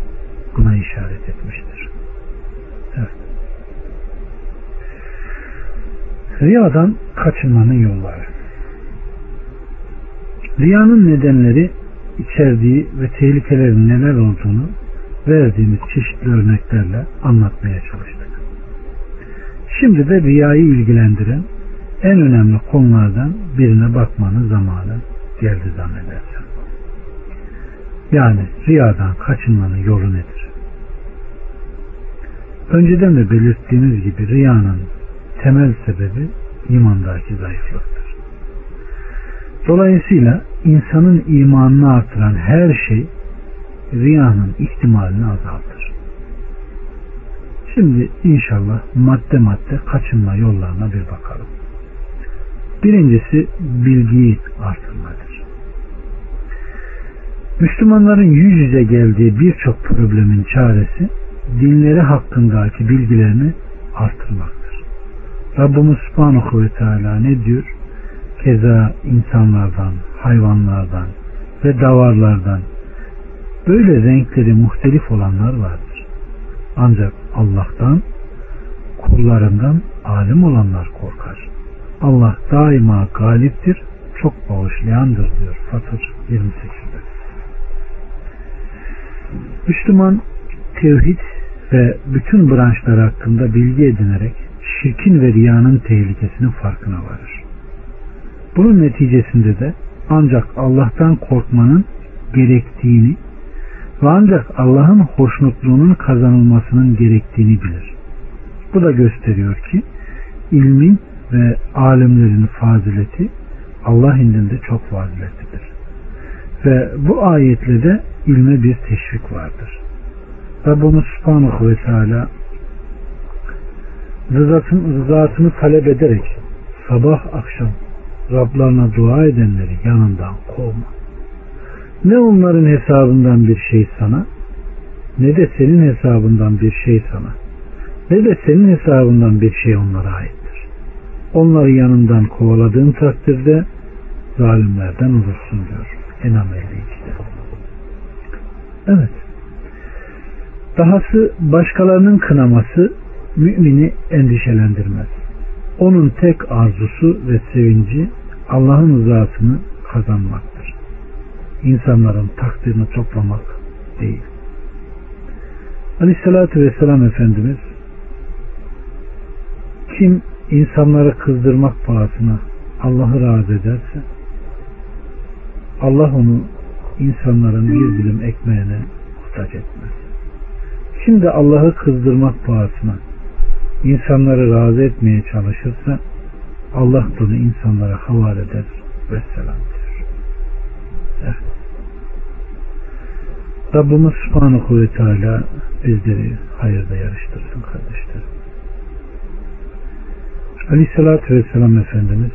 buna işaret etmiştir. Evet. Riyadan kaçınmanın yolları. Riyanın nedenleri içerdiği ve tehlikelerin neler olduğunu verdiğimiz çeşitli örneklerle anlatmaya çalıştık. Şimdi de riyayı ilgilendiren en önemli konulardan birine bakmanın zamanı geldi zannedersem. Yani riyadan kaçınmanın yolu nedir? Önceden de belirttiğimiz gibi riyanın temel sebebi imandaki zayıflıktır. Dolayısıyla insanın imanını artıran her şey riyanın ihtimalini azaltır. Şimdi inşallah madde madde kaçınma yollarına bir bakalım. Birincisi bilgiyi artırmadır. Müslümanların yüz yüze geldiği birçok problemin çaresi dinleri hakkındaki bilgilerini artırmaktır. Rabbimiz Subhanahu ve Teala ne diyor? Keza insanlardan, hayvanlardan ve davarlardan böyle renkleri muhtelif olanlar vardır. Ancak Allah'tan, kullarından alim olanlar korkar. Allah daima galiptir, çok bağışlayandır diyor Fatır 28'de. Müslüman tevhid ve bütün branşlar hakkında bilgi edinerek şirkin ve riyanın tehlikesinin farkına varır. Bunun neticesinde de ancak Allah'tan korkmanın gerektiğini ve ancak Allah'ın hoşnutluğunun kazanılmasının gerektiğini bilir. Bu da gösteriyor ki ilmin ve alimlerin fazileti Allah indinde çok faziletlidir. Ve bu ayetle de ilme bir teşvik vardır. Rabbimiz Subhanahu ve Teala rızasını, rızasını talep ederek sabah akşam Rablarına dua edenleri yanından kovma. Ne onların hesabından bir şey sana ne de senin hesabından bir şey sana ne de senin hesabından bir şey onlara aittir. Onları yanından kovaladığın takdirde zalimlerden olursun diyor. Enam 52'de. Evet. Dahası başkalarının kınaması mümini endişelendirmez. Onun tek arzusu ve sevinci Allah'ın rızasını kazanmaktır. İnsanların takdirini toplamak değil. Aleyhissalatü Vesselam Efendimiz kim insanları kızdırmak pahasına Allah'ı razı ederse Allah onu insanların bir dilim ekmeğine muhtaç etmez. Kim de Allah'ı kızdırmak pahasına insanları razı etmeye çalışırsa Allah bunu insanlara havale eder ve selam diyor. Evet. Rabbimiz Subhanahu ve Teala bizleri hayırda yarıştırsın kardeşlerim. Aleyhissalatü Vesselam Efendimiz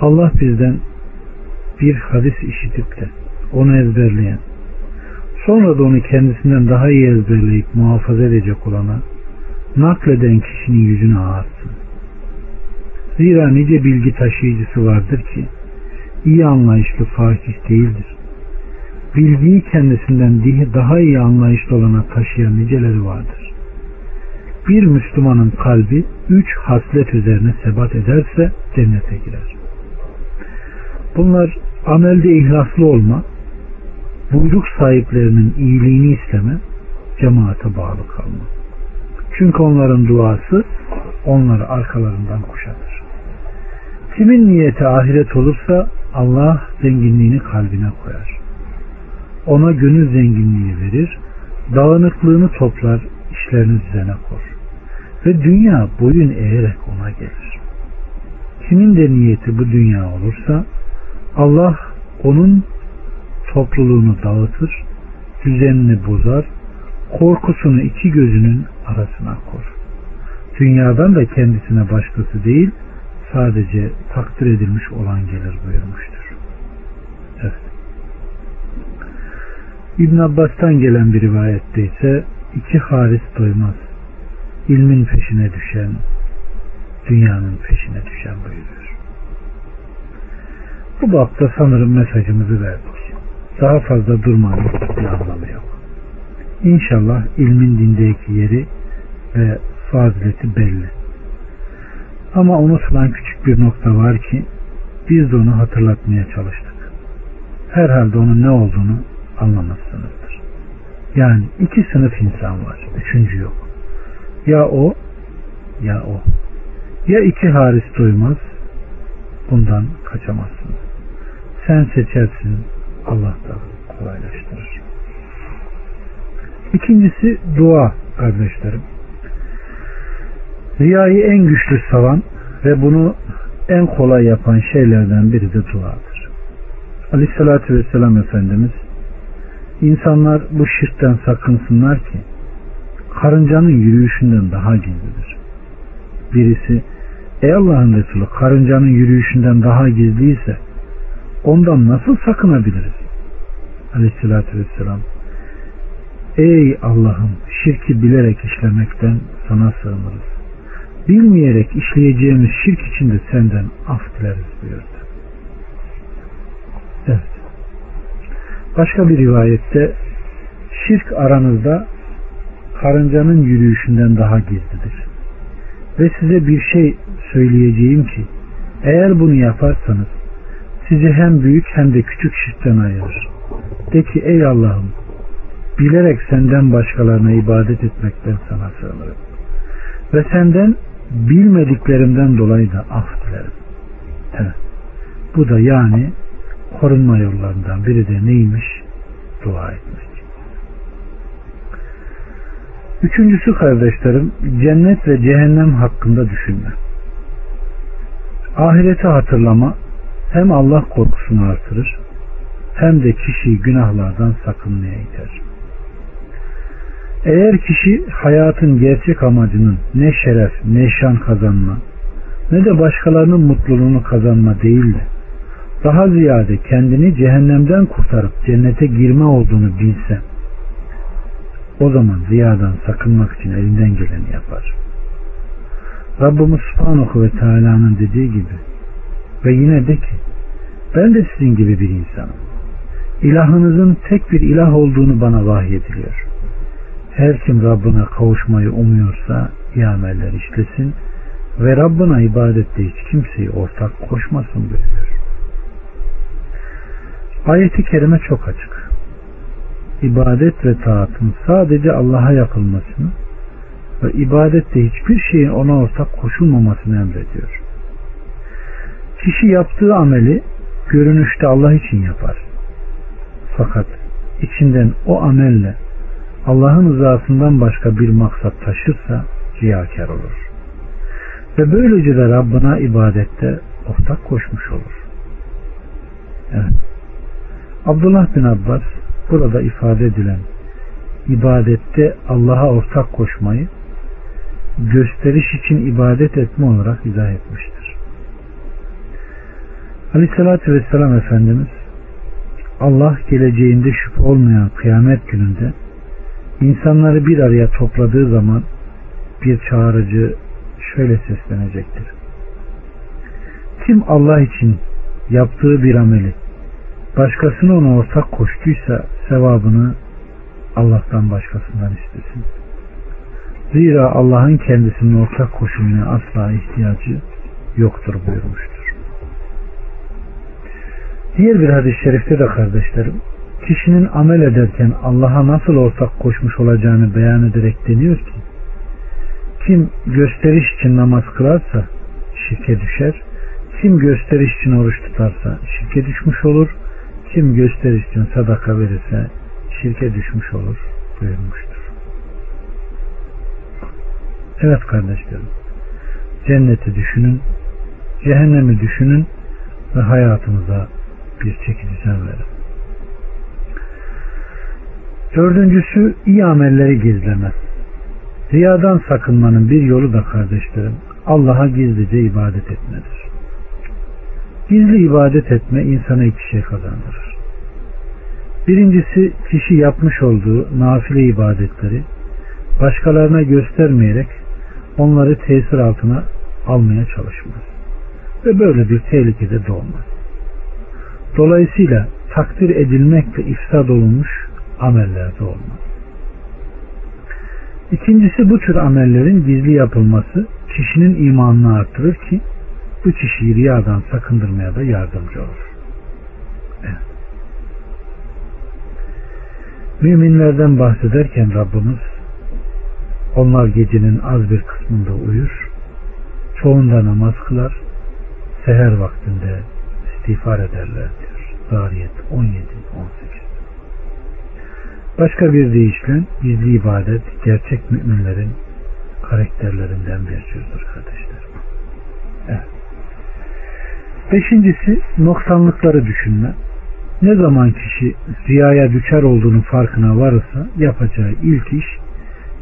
Allah bizden bir hadis işitip de onu ezberleyen sonra da onu kendisinden daha iyi ezberleyip muhafaza edecek olana nakleden kişinin yüzünü ağartsın. Zira nice bilgi taşıyıcısı vardır ki iyi anlayışlı fakih değildir. Bilgiyi kendisinden daha iyi anlayışlı olana taşıyan niceleri vardır. Bir Müslümanın kalbi üç haslet üzerine sebat ederse cennete girer. Bunlar amelde ihlaslı olma, buyruk sahiplerinin iyiliğini isteme, cemaate bağlı kalma. Çünkü onların duası onları arkalarından kuşatır. Kimin niyeti ahiret olursa Allah zenginliğini kalbine koyar. Ona gönül zenginliği verir, dağınıklığını toplar, işlerini düzene kor. Ve dünya boyun eğerek ona gelir. Kimin de niyeti bu dünya olursa Allah onun topluluğunu dağıtır, düzenini bozar, korkusunu iki gözünün arasına kor. Dünyadan da kendisine başkası değil, sadece takdir edilmiş olan gelir buyurmuştur. Evet. İbn Abbas'tan gelen bir rivayette ise iki haris doymaz. İlmin peşine düşen, dünyanın peşine düşen buyuruyor. Bu bakta sanırım mesajımızı verdik. Daha fazla durmanın bir anlamı yok. İnşallah ilmin dindeki yeri ve fazileti belli. Ama unutulan küçük bir nokta var ki biz de onu hatırlatmaya çalıştık. Herhalde onun ne olduğunu anlamışsınızdır. Yani iki sınıf insan var. Üçüncü yok. Ya o ya o. Ya iki haris duymaz bundan kaçamazsınız. Sen seçersin Allah da kolaylaştırır. İkincisi dua kardeşlerim. Riyayı en güçlü savan ve bunu en kolay yapan şeylerden biri de duadır. Aleyhissalatü vesselam Efendimiz insanlar bu şirkten sakınsınlar ki karıncanın yürüyüşünden daha gizlidir. Birisi ey Allah'ın Resulü karıncanın yürüyüşünden daha gizliyse ondan nasıl sakınabiliriz? Aleyhissalatü vesselam Ey Allah'ım şirki bilerek işlemekten sana sığınırız bilmeyerek işleyeceğimiz şirk içinde senden af dileriz buyurdu. Evet. Başka bir rivayette şirk aranızda karıncanın yürüyüşünden daha gizlidir. Ve size bir şey söyleyeceğim ki eğer bunu yaparsanız sizi hem büyük hem de küçük şirkten ayırır. De ki ey Allah'ım bilerek senden başkalarına ibadet etmekten sana sığınırım. Ve senden bilmediklerimden dolayı da af dilerim. Evet. Bu da yani korunma yollarından biri de neymiş? Dua etmek. Üçüncüsü kardeşlerim cennet ve cehennem hakkında düşünme. Ahireti hatırlama hem Allah korkusunu artırır hem de kişiyi günahlardan sakınmaya iter. Eğer kişi hayatın gerçek amacının ne şeref, ne şan kazanma, ne de başkalarının mutluluğunu kazanma değil de daha ziyade kendini cehennemden kurtarıp cennete girme olduğunu bilse o zaman riyadan sakınmak için elinden geleni yapar. Rabbimiz Subhanahu ve Teala'nın dediği gibi ve yine de ki ben de sizin gibi bir insanım. İlahınızın tek bir ilah olduğunu bana vahyediliyor. Her kim Rabbine kavuşmayı umuyorsa iyi ameller işlesin ve Rabbine ibadette hiç kimseyi ortak koşmasın buyuruyor. Ayeti kerime çok açık. İbadet ve taatın sadece Allah'a yapılmasını ve ibadette hiçbir şeyin ona ortak koşulmamasını emrediyor. Kişi yaptığı ameli görünüşte Allah için yapar. Fakat içinden o amelle Allah'ın rızasından başka bir maksat taşırsa riyakar olur. Ve böylece de Rabbına ibadette ortak koşmuş olur. Evet. Abdullah bin Abbas burada ifade edilen ibadette Allah'a ortak koşmayı gösteriş için ibadet etme olarak izah etmiştir. Aleyhissalatü Vesselam Efendimiz Allah geleceğinde şüphe olmayan kıyamet gününde İnsanları bir araya topladığı zaman bir çağrıcı şöyle seslenecektir. Kim Allah için yaptığı bir ameli başkasına ona ortak koştuysa sevabını Allah'tan başkasından istesin. Zira Allah'ın kendisinin ortak koşulmaya asla ihtiyacı yoktur buyurmuştur. Diğer bir hadis-i şerifte de kardeşlerim kişinin amel ederken Allah'a nasıl ortak koşmuş olacağını beyan ederek deniyor ki kim gösteriş için namaz kılarsa şirke düşer kim gösteriş için oruç tutarsa şirke düşmüş olur kim gösteriş için sadaka verirse şirke düşmüş olur buyurmuştur. Evet kardeşlerim cenneti düşünün cehennemi düşünün ve hayatınıza bir çeki düzen verin. Dördüncüsü iyi amelleri gizleme. Riyadan sakınmanın bir yolu da kardeşlerim Allah'a gizlice ibadet etmedir. Gizli ibadet etme insana iki şey kazandırır. Birincisi kişi yapmış olduğu nafile ibadetleri başkalarına göstermeyerek onları tesir altına almaya çalışmaz. Ve böyle bir tehlikede doğmaz. Dolayısıyla takdir edilmekle ifsad olunmuş amellerde olmaz. İkincisi bu tür amellerin gizli yapılması kişinin imanını artırır ki bu kişiyi riyadan sakındırmaya da yardımcı olur. Müminlerden bahsederken Rabbimiz onlar gecenin az bir kısmında uyur, çoğunda namaz kılar, seher vaktinde istiğfar ederler diyor. Zariyet 17-18 Başka bir deyişle gizli ibadet gerçek müminlerin karakterlerinden bir cüzdür kardeşler. Evet. Beşincisi noksanlıkları düşünme. Ne zaman kişi riyaya düşer olduğunu farkına varırsa yapacağı ilk iş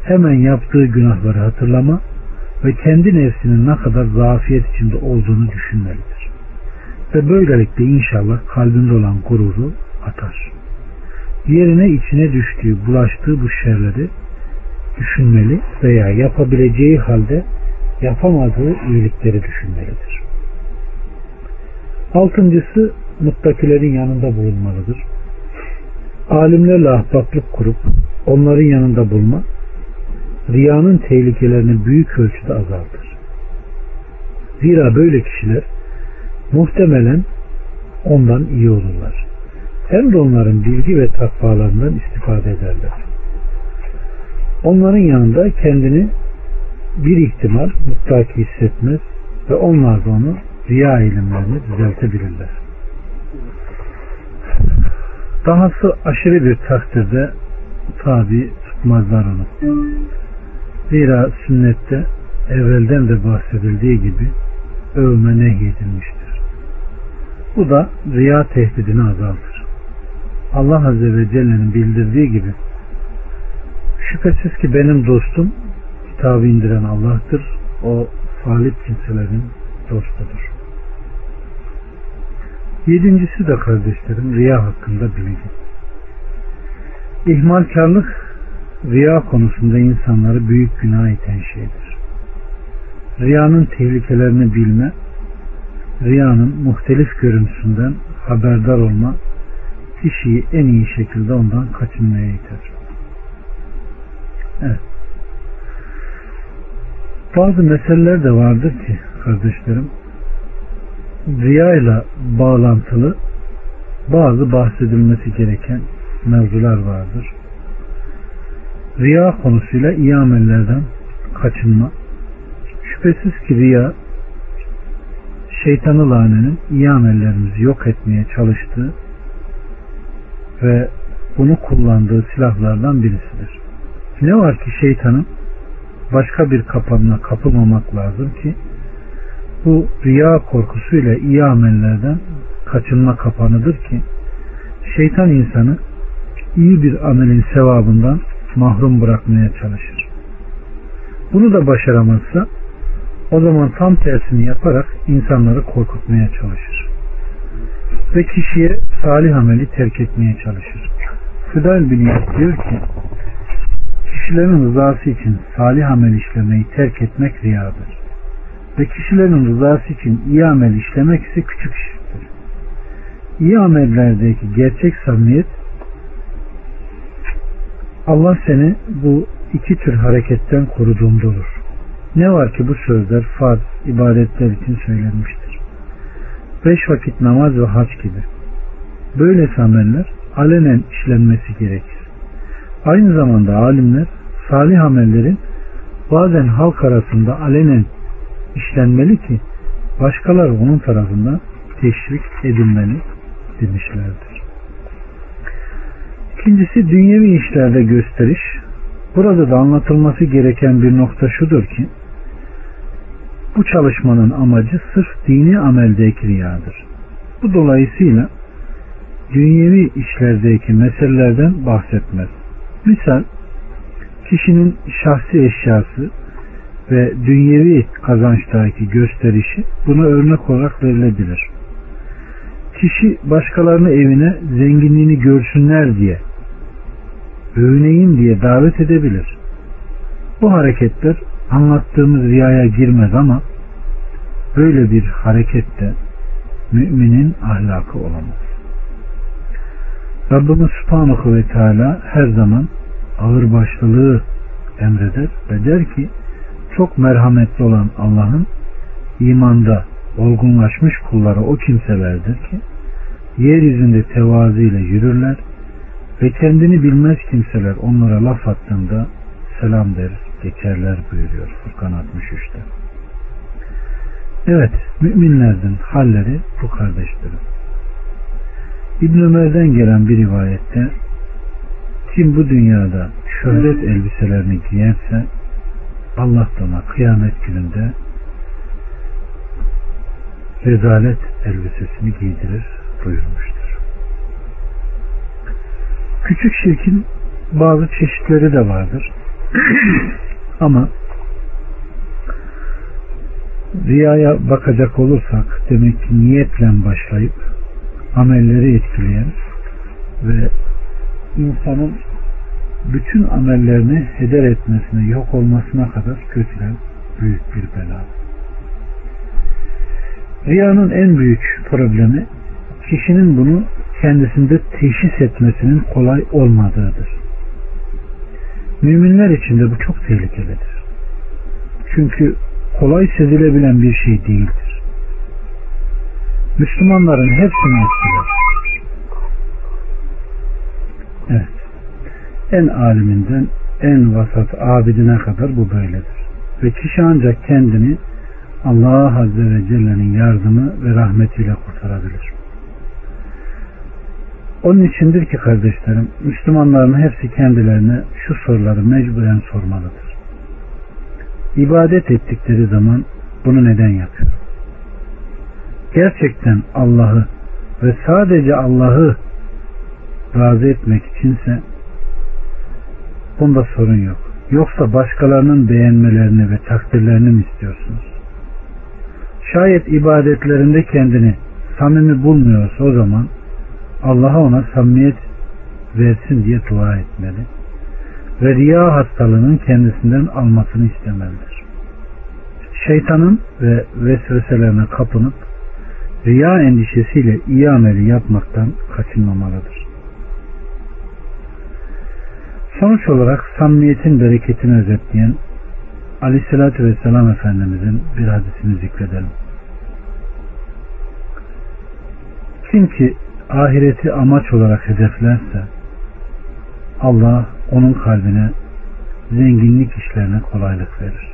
hemen yaptığı günahları hatırlama ve kendi nefsinin ne kadar zafiyet içinde olduğunu düşünmelidir. Ve böylelikle inşallah kalbinde olan gururu atar. Yerine içine düştüğü, bulaştığı bu şerleri düşünmeli veya yapabileceği halde yapamadığı iyilikleri düşünmelidir. Altıncısı muttakilerin yanında bulunmalıdır. Alimlerle ahbaplık kurup onların yanında bulma riyanın tehlikelerini büyük ölçüde azaltır. Zira böyle kişiler muhtemelen ondan iyi olurlar. Hem de onların bilgi ve takvalarından istifade ederler. Onların yanında kendini bir ihtimal mutlaki hissetmez ve onlar da onu riya ilimlerini düzeltebilirler. Dahası aşırı bir takdirde tabi tutmazlar onu. Zira sünnette evvelden de bahsedildiği gibi övme nehyedilmiştir. Bu da riya tehdidini azaltır. Allah Azze ve Celle'nin bildirdiği gibi şüphesiz ki benim dostum kitabı indiren Allah'tır. O salih kimselerin dostudur. Yedincisi de kardeşlerim riya hakkında bilgi. İhmalkarlık riya konusunda insanları büyük günah iten şeydir. Riyanın tehlikelerini bilme, riyanın muhtelif görüntüsünden haberdar olma, kişiyi en iyi şekilde ondan kaçınmaya iter. Evet. Bazı meseleler de vardır ki kardeşlerim riya ile bağlantılı bazı bahsedilmesi gereken mevzular vardır. Riya konusuyla iyi amellerden kaçınma. Şüphesiz ki riya şeytanı lanenin iyi amellerimizi yok etmeye çalıştığı ve bunu kullandığı silahlardan birisidir. Ne var ki şeytanın başka bir kapanına kapılmamak lazım ki bu riya korkusuyla iyi amellerden kaçınma kapanıdır ki şeytan insanı iyi bir amelin sevabından mahrum bırakmaya çalışır. Bunu da başaramazsa o zaman tam tersini yaparak insanları korkutmaya çalışır. Ve kişiye salih ameli terk etmeye çalışır. Fıdal bin diyor ki kişilerin rızası için salih amel işlemeyi terk etmek riyadır. Ve kişilerin rızası için iyi amel işlemek ise küçük iştir. İyi amellerdeki gerçek samimiyet Allah seni bu iki tür hareketten koruduğunda olur. Ne var ki bu sözler farz, ibadetler için söylenmiştir. Beş vakit namaz ve hac gibi. Böyle ameller alenen işlenmesi gerekir. Aynı zamanda alimler salih amellerin bazen halk arasında alenen işlenmeli ki başkaları onun tarafından teşvik edilmeli demişlerdir. İkincisi dünyevi işlerde gösteriş. Burada da anlatılması gereken bir nokta şudur ki bu çalışmanın amacı sırf dini ameldeki riyadır. Bu dolayısıyla dünyevi işlerdeki meselelerden bahsetmez. Misal kişinin şahsi eşyası ve dünyevi kazançtaki gösterişi buna örnek olarak verilebilir. Kişi başkalarını evine zenginliğini görsünler diye övüneyim diye davet edebilir. Bu hareketler anlattığımız riyaya girmez ama böyle bir harekette müminin ahlakı olamaz. Rabbimiz Subhanahu ve Teala her zaman ağırbaşlılığı emreder ve der ki çok merhametli olan Allah'ın imanda olgunlaşmış kulları o kimselerdir ki yeryüzünde tevazu ile yürürler ve kendini bilmez kimseler onlara laf attığında selam der geçerler buyuruyor Furkan 63'te. Evet müminlerden halleri bu kardeşlerim. İbn Ömer'den gelen bir rivayette kim bu dünyada şöhret elbiselerini giyerse Allah da ona kıyamet gününde rezalet elbisesini giydirir buyurmuştur. Küçük şirkin bazı çeşitleri de vardır. Ama riyaya bakacak olursak demek ki niyetle başlayıp amelleri etkileyen ve insanın bütün amellerini heder etmesine, yok olmasına kadar götüren büyük bir bela. Riyanın en büyük problemi kişinin bunu kendisinde teşhis etmesinin kolay olmadığıdır. Müminler için de bu çok tehlikelidir. Çünkü kolay sezilebilen bir şey değildir. Müslümanların hepsini etkiler. Evet. En aliminden en vasat abidine kadar bu böyledir. Ve kişi ancak kendini Allah Azze ve Celle'nin yardımı ve rahmetiyle kurtarabilir. Onun içindir ki kardeşlerim, Müslümanların hepsi kendilerine şu soruları mecburen sormalıdır. İbadet ettikleri zaman bunu neden yapıyor? Gerçekten Allah'ı ve sadece Allah'ı razı etmek içinse bunda sorun yok. Yoksa başkalarının beğenmelerini ve takdirlerini mi istiyorsunuz? Şayet ibadetlerinde kendini samimi bulmuyorsa o zaman Allah'a ona samimiyet versin diye dua etmeli ve riya hastalığının kendisinden almasını istemelidir. Şeytanın ve vesveselerine kapınıp riya endişesiyle iyi ameli yapmaktan kaçınmamalıdır. Sonuç olarak samimiyetin bereketini özetleyen Aleyhisselatü Vesselam Efendimizin bir hadisini zikredelim. Kim ki ahireti amaç olarak hedeflerse Allah onun kalbine zenginlik işlerine kolaylık verir.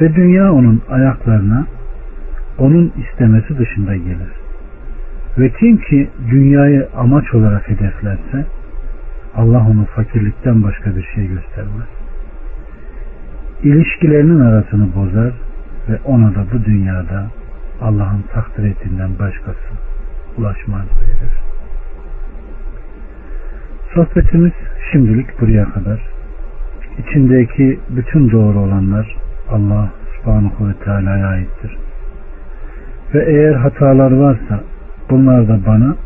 Ve dünya onun ayaklarına onun istemesi dışında gelir. Ve kim ki dünyayı amaç olarak hedeflerse Allah onu fakirlikten başka bir şey göstermez. İlişkilerinin arasını bozar ve ona da bu dünyada Allah'ın takdir ettiğinden başkası ulaşmaz verir. Sohbetimiz şimdilik buraya kadar. İçindeki bütün doğru olanlar Allah subhanahu ve teala'ya aittir. Ve eğer hatalar varsa bunlar da bana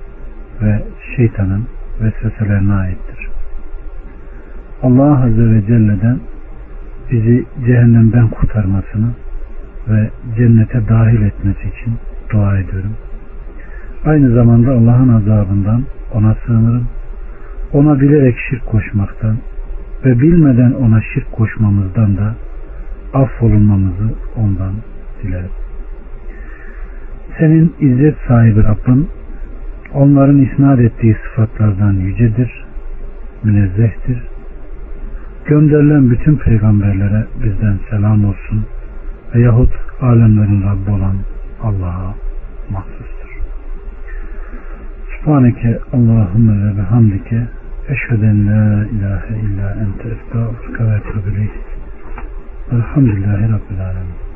ve şeytanın vesveselerine aittir. Allah Azze ve Celle'den bizi cehennemden kurtarmasını ve cennete dahil etmesi için dua ediyorum. Aynı zamanda Allah'ın azabından ona sığınırım. Ona bilerek şirk koşmaktan ve bilmeden ona şirk koşmamızdan da affolunmamızı ondan dilerim. Senin izzet sahibi Rabbin onların isnat ettiği sıfatlardan yücedir, münezzehtir. Gönderilen bütün peygamberlere bizden selam olsun veyahut alemlerin Rabbi olan Allah'a mahsustur. Subhaneke Allahümme ve bihamdike eşheden la ilahe illa ente estağfurke ve etûbü Elhamdülillahi Rabbil Alemin.